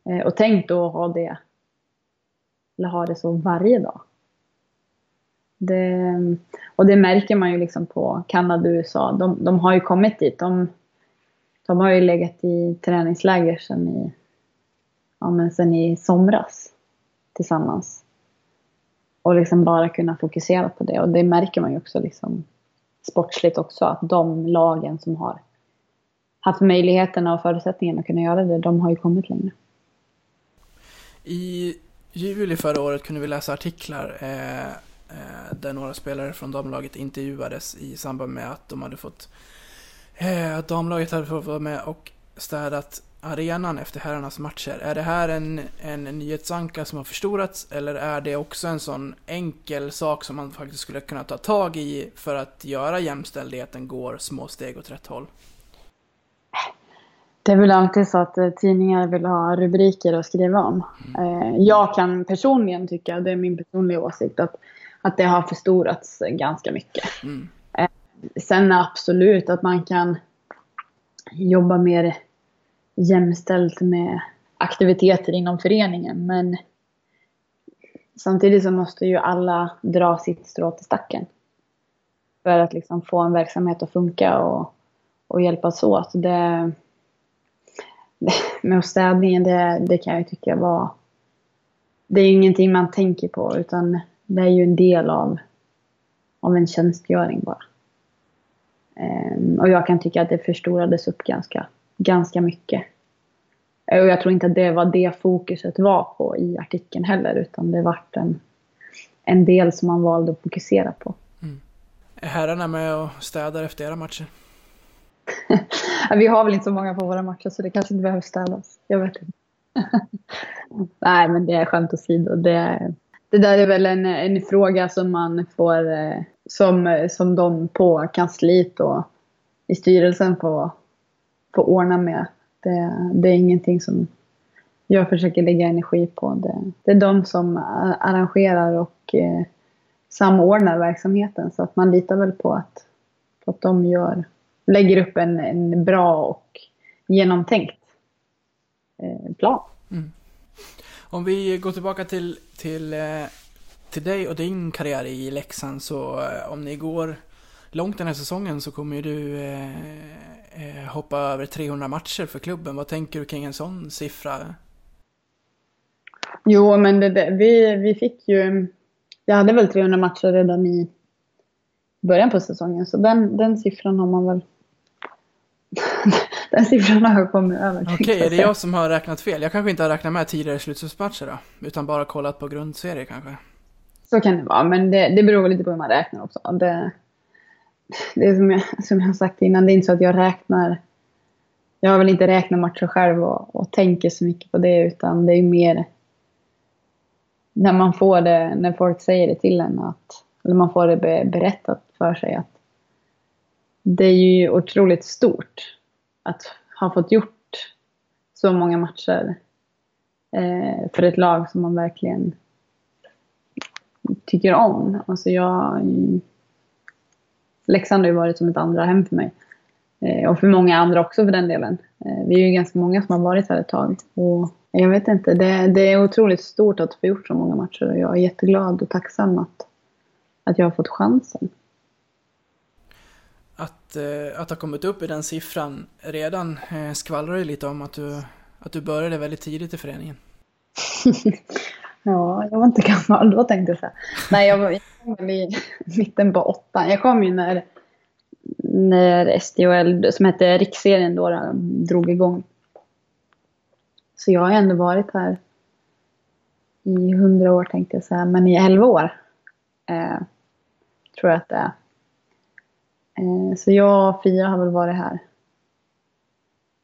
Eh, och tänk då att ha det, eller ha det så varje dag. Det, och det märker man ju liksom på Kanada och USA. De, de har ju kommit dit. De, de har ju legat i träningsläger sedan i, ja, men sen i somras tillsammans. Och liksom bara kunna fokusera på det. Och det märker man ju också liksom sportsligt också. Att de lagen som har haft möjligheterna och förutsättningarna att kunna göra det, de har ju kommit längre.
I juli förra året kunde vi läsa artiklar eh, eh, där några spelare från damlaget intervjuades i samband med att de hade fått eh, att damlaget hade fått vara med och städat arenan efter herrarnas matcher. Är det här en, en nyhetsanka som har förstorats eller är det också en sån enkel sak som man faktiskt skulle kunna ta tag i för att göra jämställdheten går små steg åt rätt håll?
Det är väl alltid så att eh, tidningar vill ha rubriker att skriva om. Mm. Jag kan personligen tycka, det är min personliga åsikt, att, att det har förstorats ganska mycket. Mm. Eh, sen absolut att man kan jobba mer jämställt med aktiviteter inom föreningen. Men samtidigt så måste ju alla dra sitt strå till stacken. För att liksom få en verksamhet att funka och, och hjälpas åt. Det, <laughs> med städningen, det, det kan jag tycka var... Det är ingenting man tänker på utan det är ju en del av, av en tjänstgöring bara. Um, och jag kan tycka att det förstorades upp ganska, ganska mycket. Och jag tror inte att det var det fokuset var på i artikeln heller utan det vart en, en del som man valde att fokusera på. Mm.
Är herrarna med och städar efter era matcher? <laughs>
vi har väl inte så många på våra matcher så det kanske inte behöver städas. Jag vet inte. <laughs> Nej, men det är skämt åsido. Det, det där är väl en, en fråga som man får, eh, som, som de på kansliet och i styrelsen får, får ordna med. Det, det är ingenting som jag försöker lägga energi på. Det, det är de som arrangerar och eh, samordnar verksamheten så att man litar väl på att, på att de gör lägger upp en, en bra och genomtänkt eh, plan.
Om vi går tillbaka till, till, eh, till dig och din karriär i Leksand så eh, om ni går långt den här säsongen så kommer ju du eh, eh hoppa över 300 matcher för klubben. Vad tänker du kring en sån siffra?
Jo, men det, det, vi, vi fick ju... Jag hade väl 300 matcher redan i början på säsongen. Så den, den siffran har man väl den siffran har jag kommit över.
Okej, okay, är det jag som har räknat fel? Jag kanske inte har räknat med tidigare slutspelsmatcher då? Utan bara kollat på grundserie kanske?
Så kan det vara, men det, det beror lite på hur man räknar också. Det, det är som jag, som jag har sagt innan, det är inte så att jag räknar... Jag har väl inte räknat matcher själv och, och tänker så mycket på det, utan det är mer när man får det, när folk säger det till en, att, eller man får det berättat för sig att det är ju otroligt stort att ha fått gjort så många matcher eh, för ett lag som man verkligen tycker om. Alltså jag... Leksand har ju varit som ett andra hem för mig. Eh, och för många andra också för den delen. Eh, vi är ju ganska många som har varit här ett tag. Och jag vet inte, det, det är otroligt stort att få gjort så många matcher och jag är jätteglad och tacksam att, att jag har fått chansen
att, eh, att ha kommit upp i den siffran redan eh, skvallrar ju lite om att du, att du började väldigt tidigt i föreningen. <laughs>
ja, jag var inte gammal då tänkte jag säga. Nej, jag var, jag kom i mitten på åttan. Jag kom ju när, när SDHL, som hette Riksserien då, drog igång. Så jag har ändå varit här i hundra år tänkte jag säga, men i elva år. Eh, tror jag att det är. Eh, så jag och Fia har väl varit här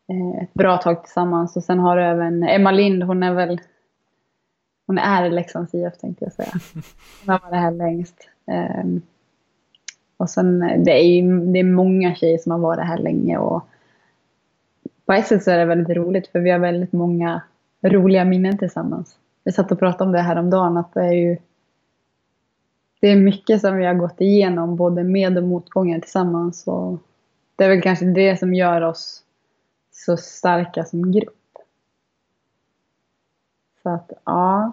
eh, ett bra tag tillsammans. Och sen har du även Emma Lind, hon är väl hon är Leksands IF tänkte jag säga. <laughs> Hon har varit här längst. Ehm, och sen, det är det är många tjejer som har varit här länge och på ett sätt så är det väldigt roligt för vi har väldigt många roliga minnen tillsammans. Vi satt och pratade om det här om dagen att det är ju det är mycket som vi har gått igenom både med och motgångar tillsammans. Och det är väl kanske det som gör oss så starka som grupp. Så att ja,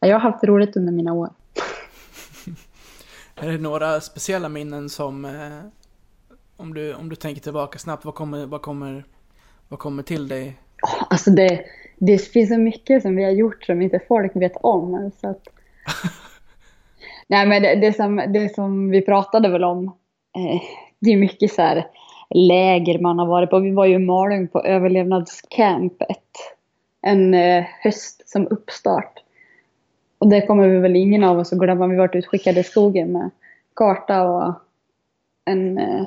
jag har haft roligt under mina år. <laughs>
Är det några speciella minnen som, eh, om, du, om du tänker tillbaka snabbt, vad kommer, vad kommer, vad kommer till dig?
Alltså det, det finns så mycket som vi har gjort som inte folk vet om. Så att, <laughs> nej men det, det, som, det som vi pratade väl om, eh, det är mycket så här läger man har varit på. Vi var ju i Malung på överlevnadscampet en eh, höst som uppstart. Och det kommer vi väl ingen av oss att glömma. Vi varit utskickade i skogen med karta och en, eh,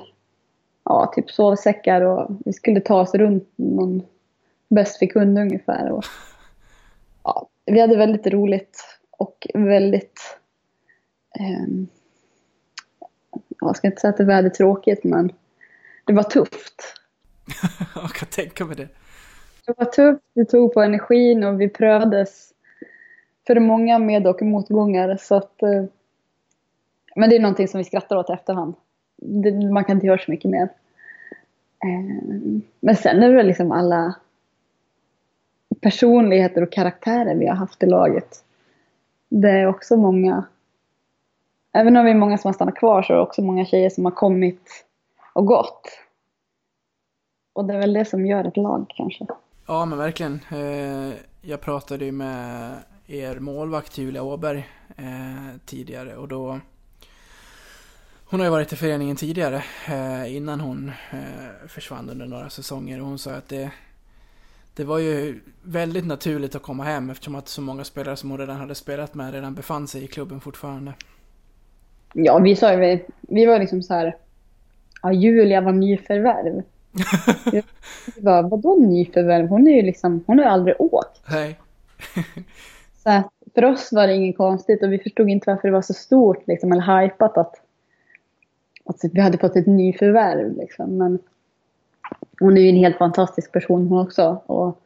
ja, typ sovsäckar och vi skulle ta oss runt någon bäst vi kunde ungefär. Och, ja, vi hade väldigt roligt och väldigt, jag ska inte säga att det var tråkigt men det var tufft. <laughs>
jag kan tänka mig det.
Det var tufft, det tog på energin och vi prövades för många med och motgångar. Så att, eh, men det är någonting som vi skrattar åt i efterhand. Det, man kan inte göra så mycket mer. Eh, men sen är det väl liksom alla personligheter och karaktärer vi har haft i laget. Det är också många, även om vi är många som har stannat kvar så är det också många tjejer som har kommit och gått. Och det är väl det som gör ett lag kanske.
Ja men verkligen. Eh, jag pratade ju med er målvakt Julia Åberg eh, tidigare och då hon har ju varit i föreningen tidigare eh, innan hon försvann under några säsonger och hon sa att det, det var ju väldigt naturligt att komma hem eftersom att så många spelare som hon redan hade spelat med redan befann sig i klubben fortfarande.
Ja, vi sa ju, vi, vi var liksom så här, ja Julia var nyförvärv. <laughs> vi bara, vadå nyförvärv? Hon är ju liksom, hon har ju aldrig åkt.
Nej. <laughs>
Så att för oss var det inget konstigt och vi förstod inte varför det var så stort liksom, eller hypat att, att vi hade fått ett nyförvärv. Liksom. Men hon är ju en helt fantastisk person hon också och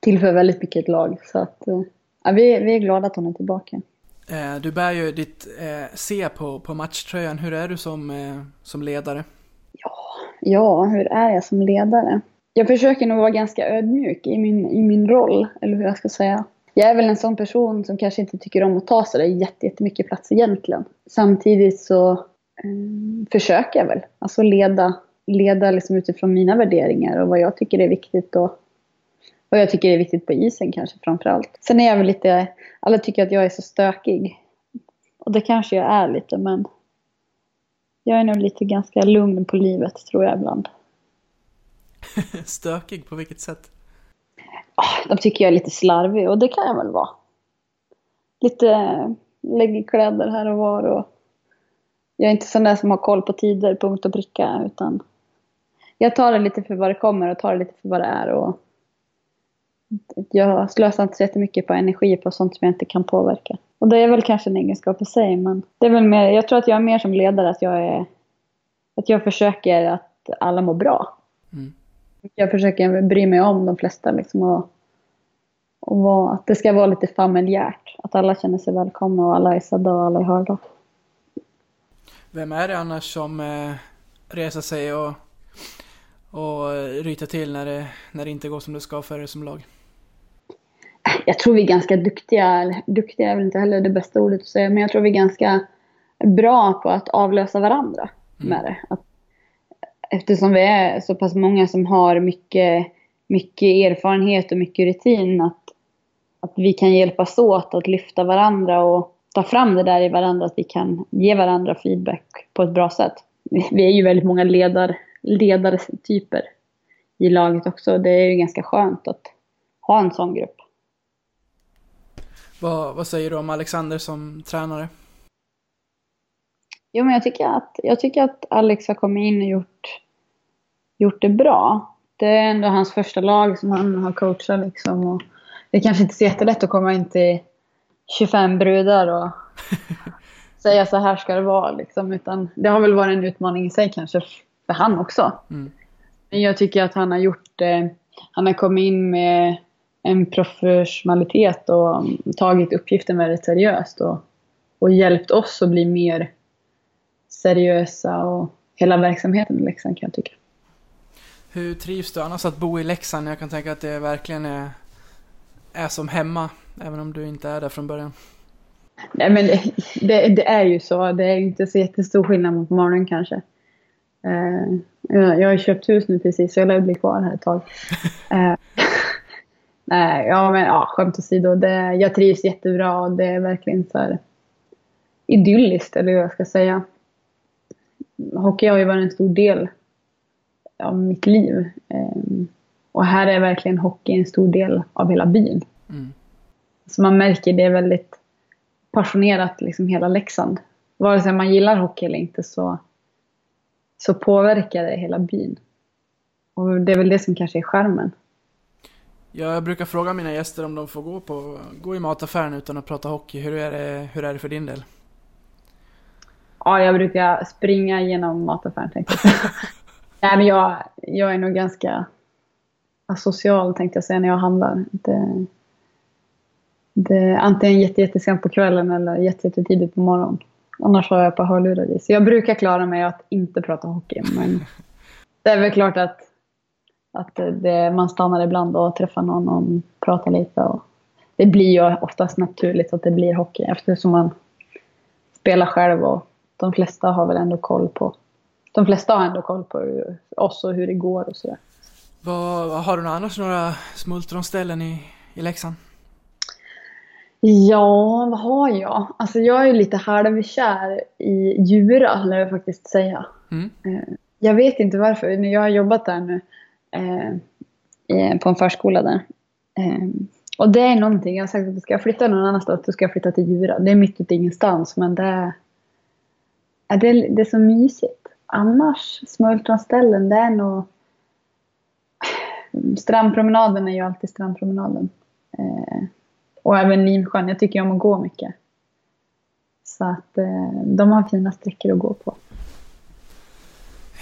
tillför väldigt mycket ett lag. Så att, eh, ja, vi, vi är glada att hon är tillbaka.
Eh, du bär ju ditt eh, C på, på matchtröjan. Hur är du som, eh, som ledare?
Ja, ja, hur är jag som ledare? Jag försöker nog vara ganska ödmjuk i min, i min roll, eller hur jag ska säga jag är väl en sån person som kanske inte tycker om att ta så där jättemycket plats egentligen. Samtidigt så eh, försöker jag väl. Alltså leda, leda liksom utifrån mina värderingar och vad jag tycker är viktigt och vad jag tycker är viktigt på isen kanske framför allt. Sen är jag väl lite, alla tycker att jag är så stökig. Och det kanske jag är lite men jag är nog lite ganska lugn på livet tror jag ibland. <laughs>
stökig på vilket sätt?
Ah, de tycker jag är lite slarvig och det kan jag väl vara. Lite lägger kläder här och var och jag är inte sån där som har koll på tider, punkt och pricka utan jag tar det lite för vad det kommer och tar det lite för vad det är och jag slösar inte så jättemycket på energi på sånt som jag inte kan påverka. Och det är väl kanske en egenskap i sig men det är väl mer, jag tror att jag är mer som ledare att jag är att jag försöker att alla mår bra. Mm jag försöker bry mig om de flesta liksom och, och var, att det ska vara lite familjärt. Att alla känner sig välkomna och alla är sedda och alla är hörda.
Vem är det annars som eh, reser sig och, och ryter till när det, när det inte går som det ska för er som lag?
Jag tror vi är ganska duktiga, duktiga är väl inte heller det bästa ordet att säga, men jag tror vi är ganska bra på att avlösa varandra mm. med det. Att eftersom vi är så pass många som har mycket, mycket erfarenhet och mycket rutin att, att vi kan hjälpas åt att lyfta varandra och ta fram det där i varandra, att vi kan ge varandra feedback på ett bra sätt. Vi är ju väldigt många ledar, ledartyper i laget också. Det är ju ganska skönt att ha en sån grupp.
Vad, vad säger du om Alexander som tränare?
Jo, men jag tycker att, jag tycker att Alex har kommit in och gjort, gjort det bra. Det är ändå hans första lag som han har coachat liksom. Och det är kanske inte så jättelätt att komma in till 25 brudar och <laughs> säga så här ska det vara liksom. Utan det har väl varit en utmaning i sig kanske för han också. Mm. Jag tycker att han har gjort eh, Han har kommit in med en professionalitet och tagit uppgiften väldigt seriöst och, och hjälpt oss att bli mer seriösa och hela verksamheten i Leksand kan jag tycka.
Hur trivs du annars att bo i Leksand? Jag kan tänka att det verkligen är, är som hemma, även om du inte är där från början.
Nej men det, det, det är ju så. Det är inte så jättestor skillnad mot morgonen kanske. Uh, jag har ju köpt hus nu precis så jag lär bli kvar här ett tag. Uh, <laughs> nej, ja men ja, skämt åsido. Det, jag trivs jättebra och det är verkligen så här idylliskt eller hur jag ska säga. Hockey har ju varit en stor del av mitt liv. Um, och här är verkligen hockey en stor del av hela byn. Mm. Så man märker det väldigt passionerat liksom hela Leksand. Vare sig man gillar hockey eller inte så, så påverkar det hela byn. Och det är väl det som kanske är skärmen.
Ja, jag brukar fråga mina gäster om de får gå, på, gå i mataffären utan att prata hockey. Hur är, det, hur är det för din del?
Ja, jag brukar springa genom mataffären tänkte jag. <laughs> Nej, men jag, jag är nog ganska asocial tänkte jag säga när jag handlar. Det, det antingen jättesent på kvällen eller jättetidigt på morgonen. Annars har jag på hörlurar i. Så jag brukar klara mig att inte prata hockey. Men <laughs> det är väl klart att, att det, man stannar ibland och träffar någon och pratar lite. Och det blir ju oftast naturligt att det blir hockey eftersom man spelar själv och de flesta har väl ändå koll på de flesta har ändå koll på oss och hur det går och sådär.
Vad, har du annars några smultronställen i, i Leksand?
Ja, vad har jag? Alltså jag är lite halvkär i Djura, lär jag faktiskt säga. Mm. Eh, jag vet inte varför. Jag har jobbat där nu Eh, eh, på en förskola där. Eh, och det är någonting, jag har sagt att ska jag flytta någon annanstans, så ska jag flytta till Djura. Det är mitt ute i ingenstans, men det är, det det är så mysigt. Annars, smultronställen, det är nog... Strandpromenaden är ju alltid strandpromenaden. Eh, och även Limsjön. Jag tycker om att gå mycket. Så att eh, de har fina sträckor att gå på.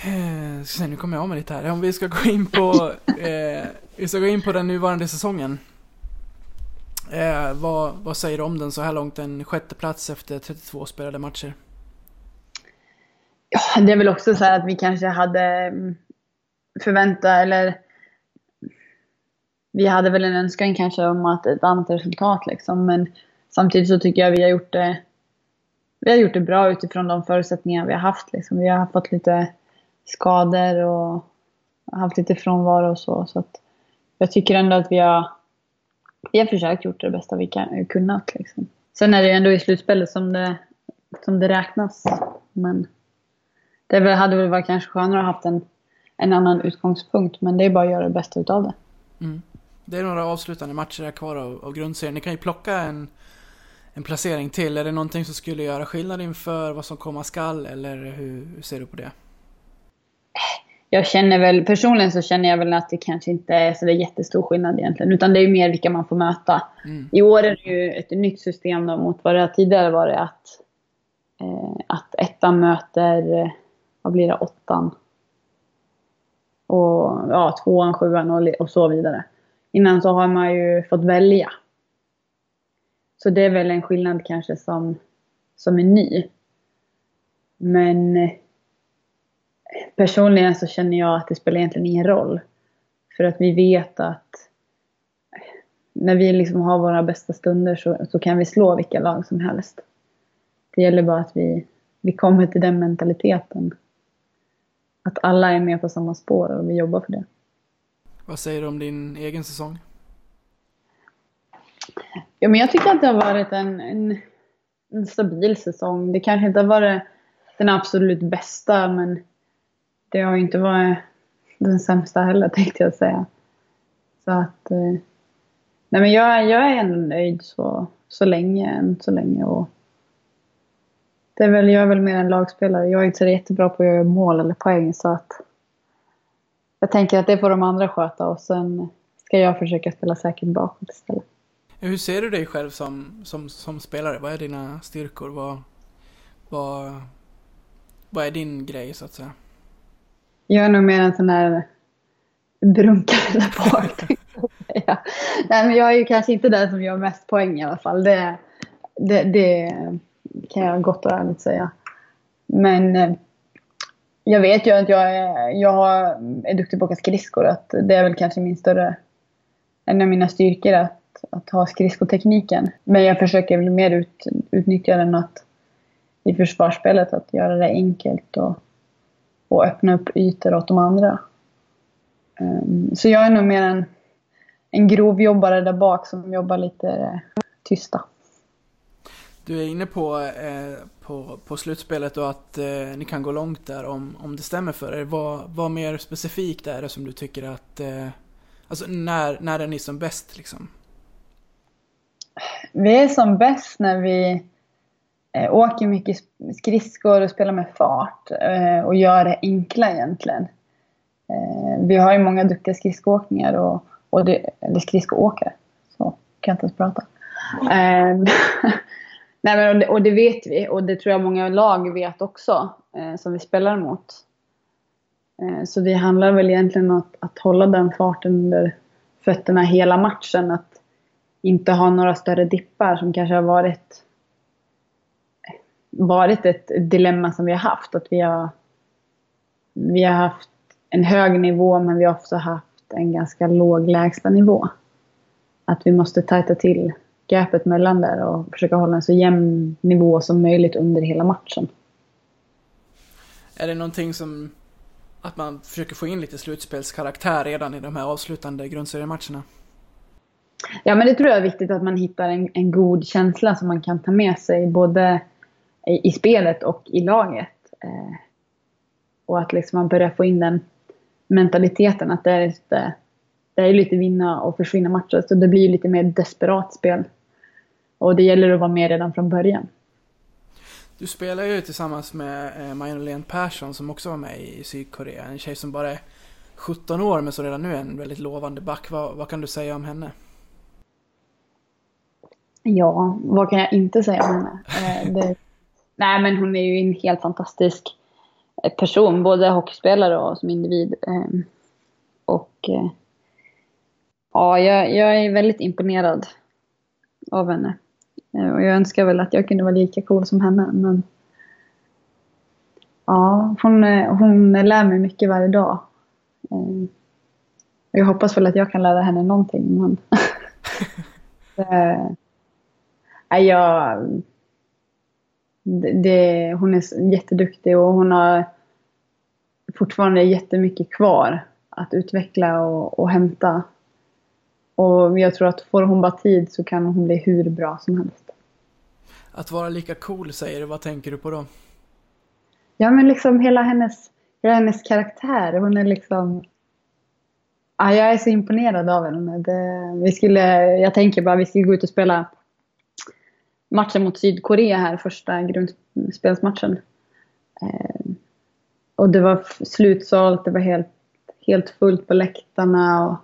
Eh, sen nu kommer jag av mig lite här. Om vi ska gå in på, eh, vi ska gå in på den nuvarande säsongen. Eh, vad, vad säger du om den så här långt? En sjätte plats efter 32 spelade matcher.
Ja, det är väl också så här att vi kanske hade mm, förväntat eller vi hade väl en önskan kanske om att ett annat resultat liksom. Men samtidigt så tycker jag vi har gjort det, vi har gjort det bra utifrån de förutsättningar vi har haft. Liksom. Vi har fått lite skador och haft lite frånvaro och så. så att jag tycker ändå att vi har, vi har försökt gjort det bästa vi kan, kunnat. Liksom. Sen är det ju ändå i slutspelet som det, som det räknas. Men det hade väl varit kanske skönare att ha haft en, en annan utgångspunkt. Men det är bara att göra det bästa utav det. Mm.
Det är några avslutande matcher kvar av, av grundserien. Ni kan ju plocka en, en placering till. Är det någonting som skulle göra skillnad inför vad som komma skall? Eller hur, hur ser du på det?
Jag känner väl, personligen så känner jag väl att det kanske inte är så jättestor skillnad egentligen. Utan det är ju mer vilka man får möta. Mm. I år är det ju ett nytt system då mot vad det tidigare var det att, eh, att ettan möter, vad blir det, åttan. Och ja, tvåan, sjuan och, och så vidare. Innan så har man ju fått välja. Så det är väl en skillnad kanske som, som är ny. Men eh, personligen så känner jag att det spelar egentligen ingen roll. För att vi vet att när vi liksom har våra bästa stunder så, så kan vi slå vilka lag som helst. Det gäller bara att vi, vi kommer till den mentaliteten. Att alla är med på samma spår och vi jobbar för det.
Vad säger du om din egen säsong?
Ja, men jag tycker att det har varit en, en, en stabil säsong. Det kanske inte har varit den absolut bästa, men det har ju inte varit den sämsta heller, <laughs> tänkte jag säga. Så att... Eh, nej, men jag, jag är ändå nöjd så, så länge, än så länge. Och det är väl, jag är väl mer en lagspelare. Jag är inte så jättebra på att göra mål eller poäng, så att jag tänker att det får de andra sköta och sen ska jag försöka spela säkert bakåt istället.
Hur ser du dig själv som, som, som spelare? Vad är dina styrkor? Vad, vad, vad är din grej så att säga?
Jag är nog mer en sån här brunkare där bak. jag. Nej, men jag är ju kanske inte den som gör mest poäng i alla fall. Det, det, det kan jag gott och ärligt säga. Men eh, jag vet ju att jag är, jag är duktig på att åka skridskor. Att det är väl kanske min större, en av mina styrkor att, att ha skridskotekniken. Men jag försöker väl mer ut, utnyttja den att, i försvarsspelet. Att göra det enkelt och, och öppna upp ytor åt de andra. Um, så jag är nog mer en, en grovjobbare där bak som jobbar lite eh, tysta.
Du är inne på, eh, på, på slutspelet och att eh, ni kan gå långt där om, om det stämmer för er. Vad, vad mer specifikt är det som du tycker att... Eh, alltså när, när är ni som bäst liksom?
Vi är som bäst när vi eh, åker mycket skridskor och spelar med fart eh, och gör det enkla egentligen. Eh, vi har ju många duktiga skridskoåkningar och, och det, eller skridskoåkare. Så kan jag inte ens prata. Eh, <laughs> nej, men och det, och, det, vet vi och det tror jag många lag vet också eh, som vi spelar mot. Eh, så det handlar väl egentligen om att, att hålla den farten under fötterna hela matchen. Att inte ha några större dippar som kanske har varit, varit ett dilemma som vi har haft. Att vi har, vi har haft en hög nivå men vi har också haft en ganska låg lägstanivå. Att vi måste tajta till gapet mellan där och försöka hålla en så jämn nivå som möjligt under hela matchen.
Är det någonting som att man försöker få in lite slutspelskaraktär redan i de här avslutande grundseriematcherna?
Ja, men det tror jag är viktigt att man hittar en, en god känsla som man kan ta med sig både i, i spelet och i laget. Eh, och att liksom man börjar få in den mentaliteten att det är lite, det är lite vinna och försvinna matcher. Så det blir lite mer desperat spel. Och det gäller att vara med redan från början.
Du spelar ju tillsammans med eh, Majolene Persson som också var med i Sydkorea. En tjej som bara är 17 år men som redan nu är en väldigt lovande back. Vad, vad kan du säga om henne?
Ja, vad kan jag inte säga om henne? Eh, det, nej, men hon är ju en helt fantastisk eh, person, både hockeyspelare och som individ. Eh, och ja, jag, jag är väldigt imponerad av henne. Eh, och jag önskar väl att jag kunde vara lika cool som henne. Men ja, hon, eh, hon lär mig mycket varje dag. Eh, jag hoppas väl att jag kan lära henne någonting. Men <laughs> det, jag, det, hon är jätteduktig och hon har fortfarande jättemycket kvar att utveckla och, och hämta. Och jag tror att får hon bara tid så kan hon bli hur bra som helst.
Att vara lika cool säger du, vad tänker du på då?
Ja men liksom hela hennes, hela hennes karaktär. Hon är liksom... Ja, jag är så imponerad av henne. Det, vi skulle, jag tänker bara vi skulle gå ut och spela matchen mot Sydkorea här, första grundspelsmatchen. Eh, och det var slutsålt, det var helt, helt fullt på läktarna. Och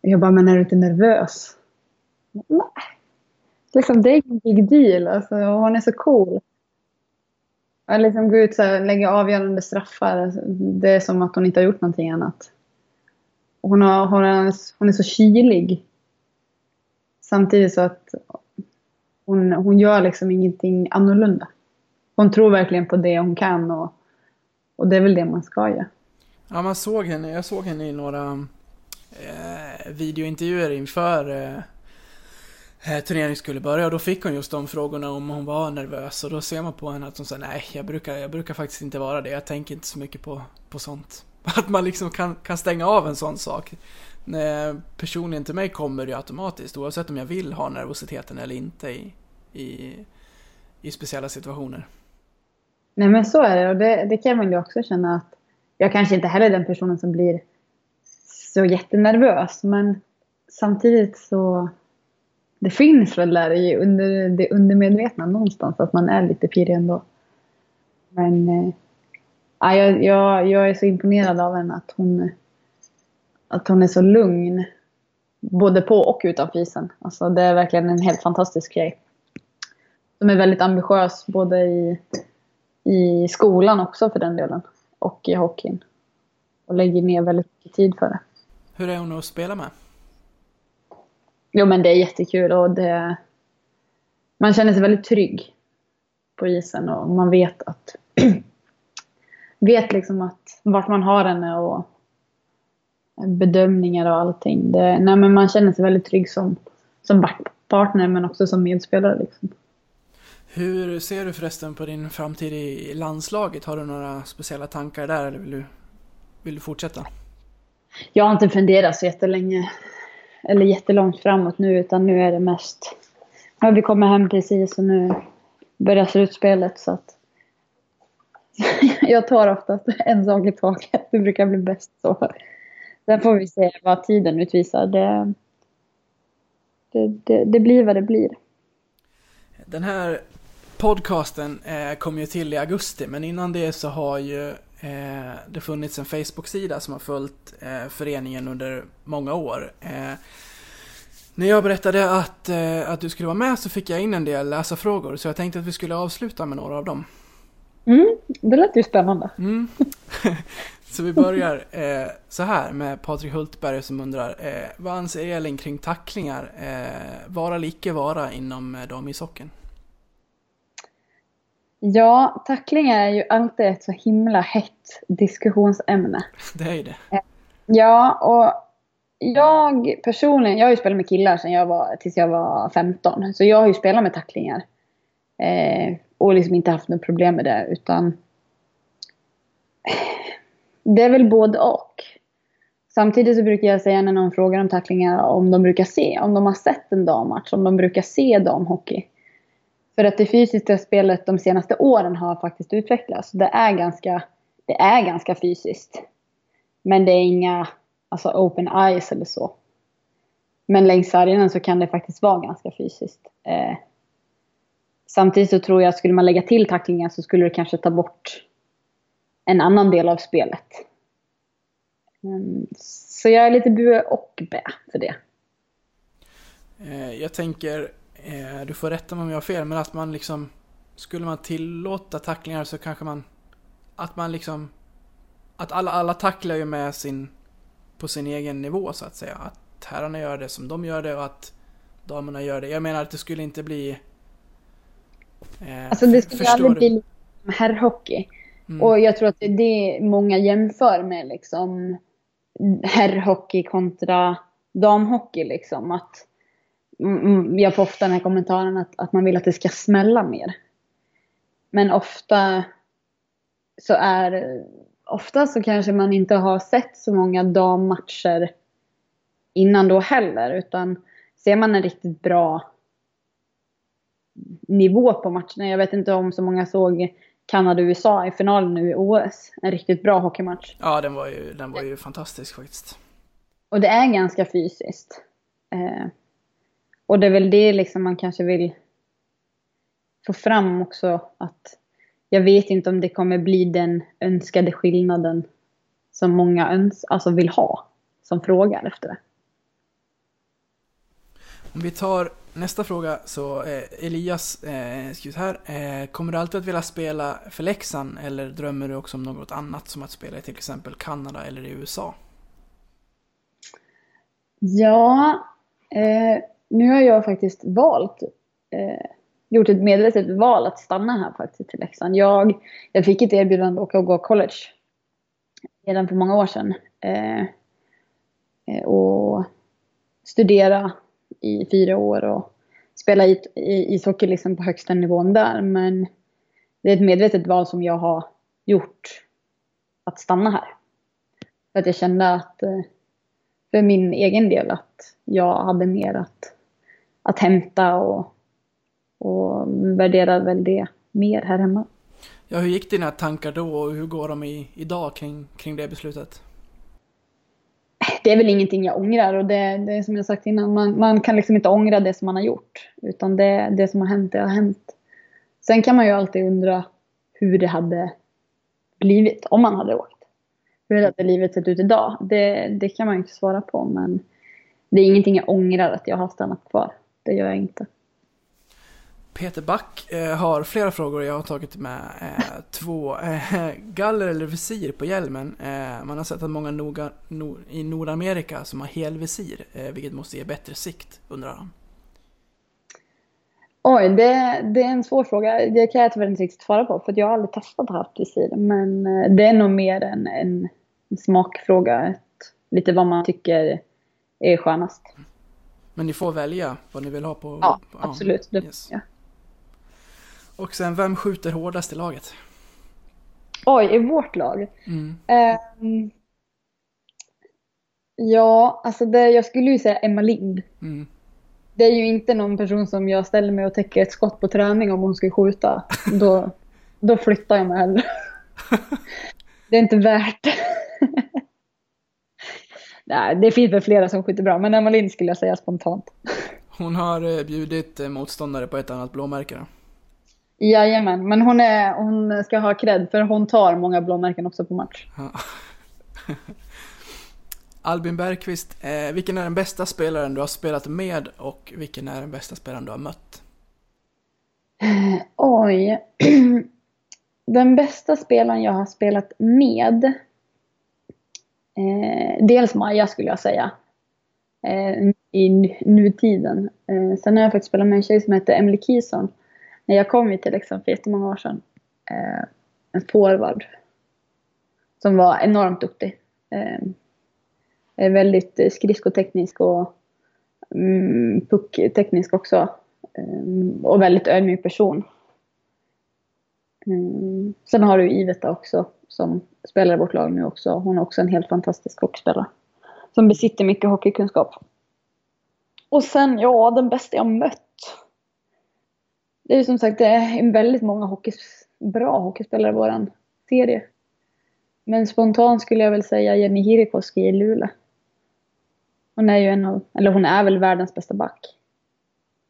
jag bara, men är du inte nervös? Nej, liksom, det är ingen big deal. Alltså, hon är så cool. Att liksom gå ut och lägga avgörande straffar. Alltså, det är som att hon inte har gjort någonting annat. Hon, har, hon, är, hon är så kylig. Samtidigt så att hon, hon gör liksom ingenting annorlunda. Hon tror verkligen på det hon kan och, och det är väl det man ska göra.
Ja, man såg henne. Jag såg henne i några eh, videointervjuer inför eh, eh, turneringen skulle börja och då fick hon just de frågorna om hon var nervös och då ser man på henne att hon säger nej, jag brukar, jag brukar faktiskt inte vara det, jag tänker inte så mycket på, på sånt. <laughs> Att man liksom kan, kan stänga av en sån sak. Eh, Personligen till mig kommer det automatiskt oavsett om jag vill ha nervositeten eller inte i, i, i speciella situationer.
Nej men så är det och det, det kan man ju också känna att jag kanske inte heller är den personen som blir så jättenervös men samtidigt så det finns väl där i under, det undermedvetna någonstans att man är lite pirrig ändå. Men äh, jag, jag, jag är så imponerad av henne att hon, att hon är så lugn. Både på och utanför isen. Alltså, det är verkligen en helt fantastisk grej. Som är väldigt ambitiös både i, i skolan också för den delen. Och i hockeyn. och lägger ner väldigt mycket tid för det.
Hur är hon att spela med?
Jo men det är jättekul och det... Man känner sig väldigt trygg på isen och man vet att... <clears throat> vet liksom att vart man har henne och bedömningar och allting. Det, nej men man känner sig väldigt trygg som, som partner men också som medspelare liksom.
Hur ser du förresten på din framtid i landslaget? Har du några speciella tankar där eller vill du, vill du fortsätta?
Jag har inte funderat så jättelänge eller jättelångt framåt nu utan nu är det mest nu har vi kommit hem precis och nu börjar slutspelet så att <laughs> jag tar oftast en sak i taget. Det brukar bli bäst så. Sen får vi se vad tiden utvisar. Det, det, det, det blir vad det blir.
Den här podcasten eh, kom ju till i augusti, men innan det så har ju eh, det funnits en Facebook-sida som har följt eh, föreningen under många år. Eh, när jag berättade att, eh, att du skulle vara med så fick jag in en del läsarfrågor, så jag tänkte att vi skulle avsluta med några av dem.
Mm, det lät ju spännande.
Mm. <laughs> så vi börjar eh, så här med Patrik Hultberg som undrar, vad anser Elin kring tacklingar, vara eller icke vara inom eh, damishockeyn?
Ja, tacklingar är ju alltid ett så himla hett diskussionsämne. <laughs>
Det är ju det.
Ja, och jag personligen, jag har ju spelat med killar sedan jag var, tills jag var 15. Så jag har ju spelat med tacklingar. Eh, och liksom inte haft något problem med det, utan... Det är väl både och. Samtidigt så brukar jag säga när någon frågar om tacklingar om de brukar se, om de har sett en dammatch, om de brukar se damhockey. För att det fysiska spelet de senaste åren har faktiskt utvecklats. Det är ganska, det är ganska fysiskt. Men det är inga alltså open eyes eller så. Men längs sargen så kan det faktiskt vara ganska fysiskt. Eh, samtidigt så tror jag att skulle man lägga till tacklingar så skulle det kanske ta bort en annan del av spelet. Mm, så jag är lite bue och bä för det.
Eh, jag tänker eh, du får rätta mig om jag har fel, men att man liksom, skulle man tillåta tacklingar så kanske man, att man liksom, att alla, alla tacklar ju med sin, på sin egen nivå så att säga. Att herrarna gör det som de gör det och att damerna gör det. Jag menar att det skulle inte bli...
Eh, alltså det skulle aldrig du? bli herrhockey. Mm. Och jag tror att det är det många jämför med liksom herrhockey kontra damhockey liksom. Att mm, mm, jag får ofta den här kommentaren att, att man vill att det ska smälla mer. Men ofta så är ofta så kanske man inte har sett så många dammatcher innan då heller. Utan ser man en riktigt bra nivå på matcherna. Jag vet inte om så många såg Kanada-USA i finalen nu i OS. En riktigt bra hockeymatch.
Ja, den var ju, den var ju fantastisk faktiskt.
Och det är ganska fysiskt. Eh, och det är väl det liksom man kanske vill få fram också att jag vet inte om det kommer bli den önskade skillnaden som många öns alltså vill ha, som frågar efter det.
Om vi tar nästa fråga så eh, Elias eh, här. Eh, kommer du alltid att vilja spela för Leksand eller drömmer du också om något annat som att spela i till exempel Kanada eller i USA?
Ja, eh, nu har jag faktiskt valt, eh, gjort ett medvetet val att stanna här faktiskt till Leksand. Jag, jag fick ett erbjudande att åka och gå college redan för många år sedan. Eh, eh och studera i fyra år och spela ishockey liksom på högsta nivån där. Men det är ett medvetet val som jag har gjort att stanna här. För att jag kände att eh, för min egen del att jag hade mer att att hämta och, och värderar väl det mer här hemma.
Ja, hur gick dina tankar då och hur går de i, idag kring, kring det beslutet?
Det är väl ingenting jag ångrar och det, det är som jag sagt innan, man, man kan liksom inte ångra det som man har gjort. Utan det, det som har hänt, det har hänt. Sen kan man ju alltid undra hur det hade blivit om man hade åkt. Hur hade livet sett ut idag? Det, det kan man ju inte svara på men det är ingenting jag ångrar att jag har stannat kvar det gör jag inte.
Peter Back eh, har flera frågor jag har tagit med. Eh, två. Eh, galler eller visir på hjälmen. Eh, man har sett att många noga, no, i Nordamerika som har helvisir, eh, vilket måste ge bättre sikt, undrar han.
Oj, det, det är en svår fråga. Det kan jag tyvärr inte riktigt svara på för jag har aldrig testat att ha haft visir. Men eh, det är nog mer en, en, smakfråga. Ett, lite vad man tycker är skönast.
Men ni får välja vad ni vill ha på...
Ja,
på-
absolut. Det,
yes.
ja.
Och sen, vem skjuter hårdast i laget?
Oj, i vårt lag?
Mm.
Ehm, ja, alltså det, jag skulle ju säga Emma Lind.
Mm.
Det är ju inte någon person som jag ställer mig och täcker ett skott på träning om hon ska skjuta. <laughs> Då, då flyttar jag mig hellre. <laughs> Det är inte värt. Nej, det finns väl flera som skjuter bra, men Emma Lind skulle jag säga spontant.
Hon har eh, bjudit eh, motståndare på ett annat blåmärke då.
Jajamän, men hon, är, hon ska ha cred för hon tar många blåmärken också på match. <laughs>
Albin Bergqvist, eh, vilken är den bästa spelaren du har spelat med och vilken är den bästa spelaren du har mött?
Oj. <clears throat> Den bästa spelaren jag har spelat med. Eh, dels Maja skulle jag säga. Eh, I nu- nutiden. Eh, sen har jag faktiskt spelat med en tjej som heter Emily Kison. När jag kom ju till Leksand för jättemånga år sedan. Eh, en forward. Som var enormt duktig. Eh, eh väldigt skridskoteknisk och mm, puckteknisk också. Eh, och väldigt ödmjuk person. Mm. Sen har du Iveta också som spelar i vårt lag nu också. Hon är också en helt fantastisk hockeyspelare. Som besitter mycket hockeykunskap. Och sen, ja, den bästa jag mött. Det är ju som sagt det är väldigt många hockeys, bra hockeyspelare i våran serie. Men spontant skulle jag väl säga Jenny Hirikoski i Luleå. Hon är ju en av, eller hon är väl världens bästa back.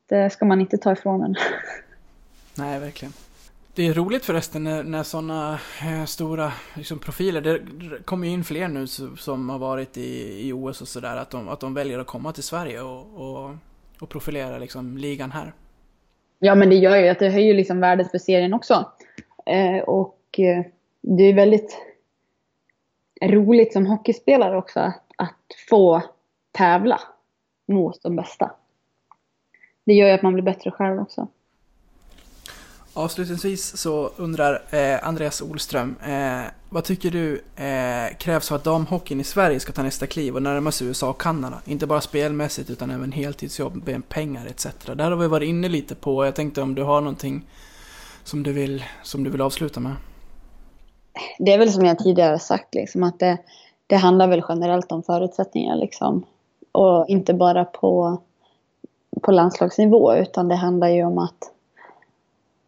Det ska man inte ta ifrån henne. <laughs>
Nej, verkligen. Det är roligt förresten när, när sådana eh, stora liksom, profiler, det kommer ju in fler nu som har varit i, i OS och sådär, att de, att de väljer att komma till Sverige och, och, och profilera liksom, ligan här.
Ja, men det gör ju att det höjer liksom värdet för serien också. Eh, och eh, det är väldigt roligt som hockeyspelare också att, att få tävla mot de bästa. Det gör ju att man blir bättre själv också.
Avslutningsvis så undrar eh, Andreas Olström, eh, vad tycker du eh, krävs för att damhockeyn i Sverige ska ta nästa kliv och närma sig USA och Kanada? Inte bara spelmässigt utan även heltidsjobb, pengar etc. Där har vi varit inne lite på, jag tänkte om du har någonting som du vill, som du vill avsluta med?
Det är väl som jag tidigare sagt, liksom, att det, det handlar väl generellt om förutsättningar. Liksom. Och inte bara på, på landslagsnivå, utan det handlar ju om att,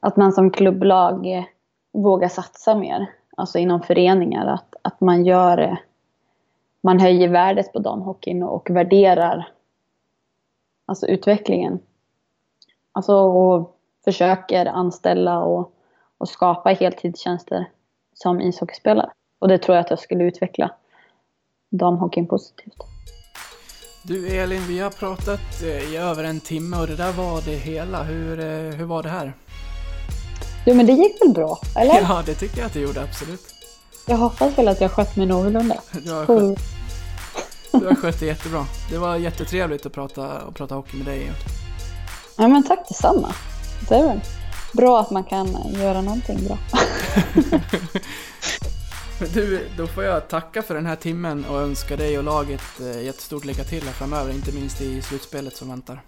att man som klubblag eh, vågar satsa mer. Alltså inom föreningar, att, att man gör eh, man höjer värdet på damhockeyn och värderar alltså utvecklingen. Alltså och försöker anställa och, och skapa heltidstjänster som ishockeyspelare. Och det tror jag att jag skulle utveckla damhockeyn positivt.
Du Elin, vi har pratat eh, i över en timme och det där var det hela. Hur, hur var det här?
Jo men det gick väl bra, eller?
Ja, det tycker jag att det gjorde, absolut.
Jag hoppas väl att jag skött mig någorlunda. <laughs>
Du har, skött, du har skött det jättebra. Det var jättetrevligt att prata, att prata hockey med dig.
Ja men tack detsamma. Det är väl bra att man kan göra någonting bra. <laughs>
Du, då får jag tacka för den här timmen och önska dig och laget eh, jättestort lycka till här framöver, inte minst i slutspelet som väntar.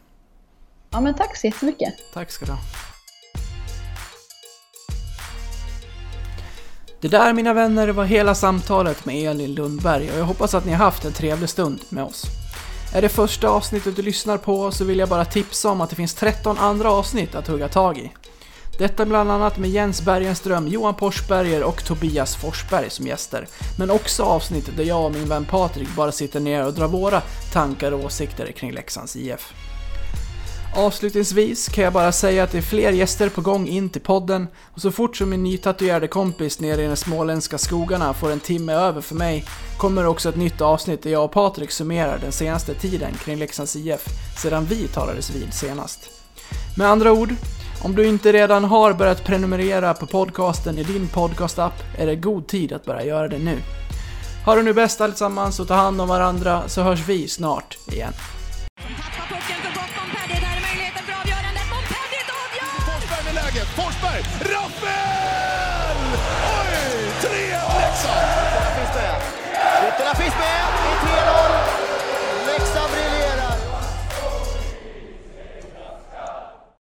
Ja men tack så jättemycket.
Tack ska du ha. Det där mina vänner var hela samtalet med Elin Lundberg och jag hoppas att ni har haft en trevlig stund med oss. Är det första avsnittet du lyssnar på så vill jag bara tipsa om att det finns 13 andra avsnitt att hugga tag i. Detta bland annat med Jens Bergenström, Johan Porsberger och Tobias Forsberg som gäster. Men också avsnitt där jag och min vän Patrik bara sitter ner och drar våra tankar och åsikter kring Leksands IF. Avslutningsvis kan jag bara säga att det är fler gäster på gång in till podden och så fort som min nytatuerade kompis nere i de småländska skogarna får en timme över för mig kommer också ett nytt avsnitt där jag och Patrik summerar den senaste tiden kring Leksands IF sedan vi talades vid senast. Med andra ord, Om du inte redan har börjat prenumerera på podcasten i din podcastapp är det god tid att börja göra det nu. Ha det nu bäst allesammans och ta hand om varandra så hörs vi snart igen.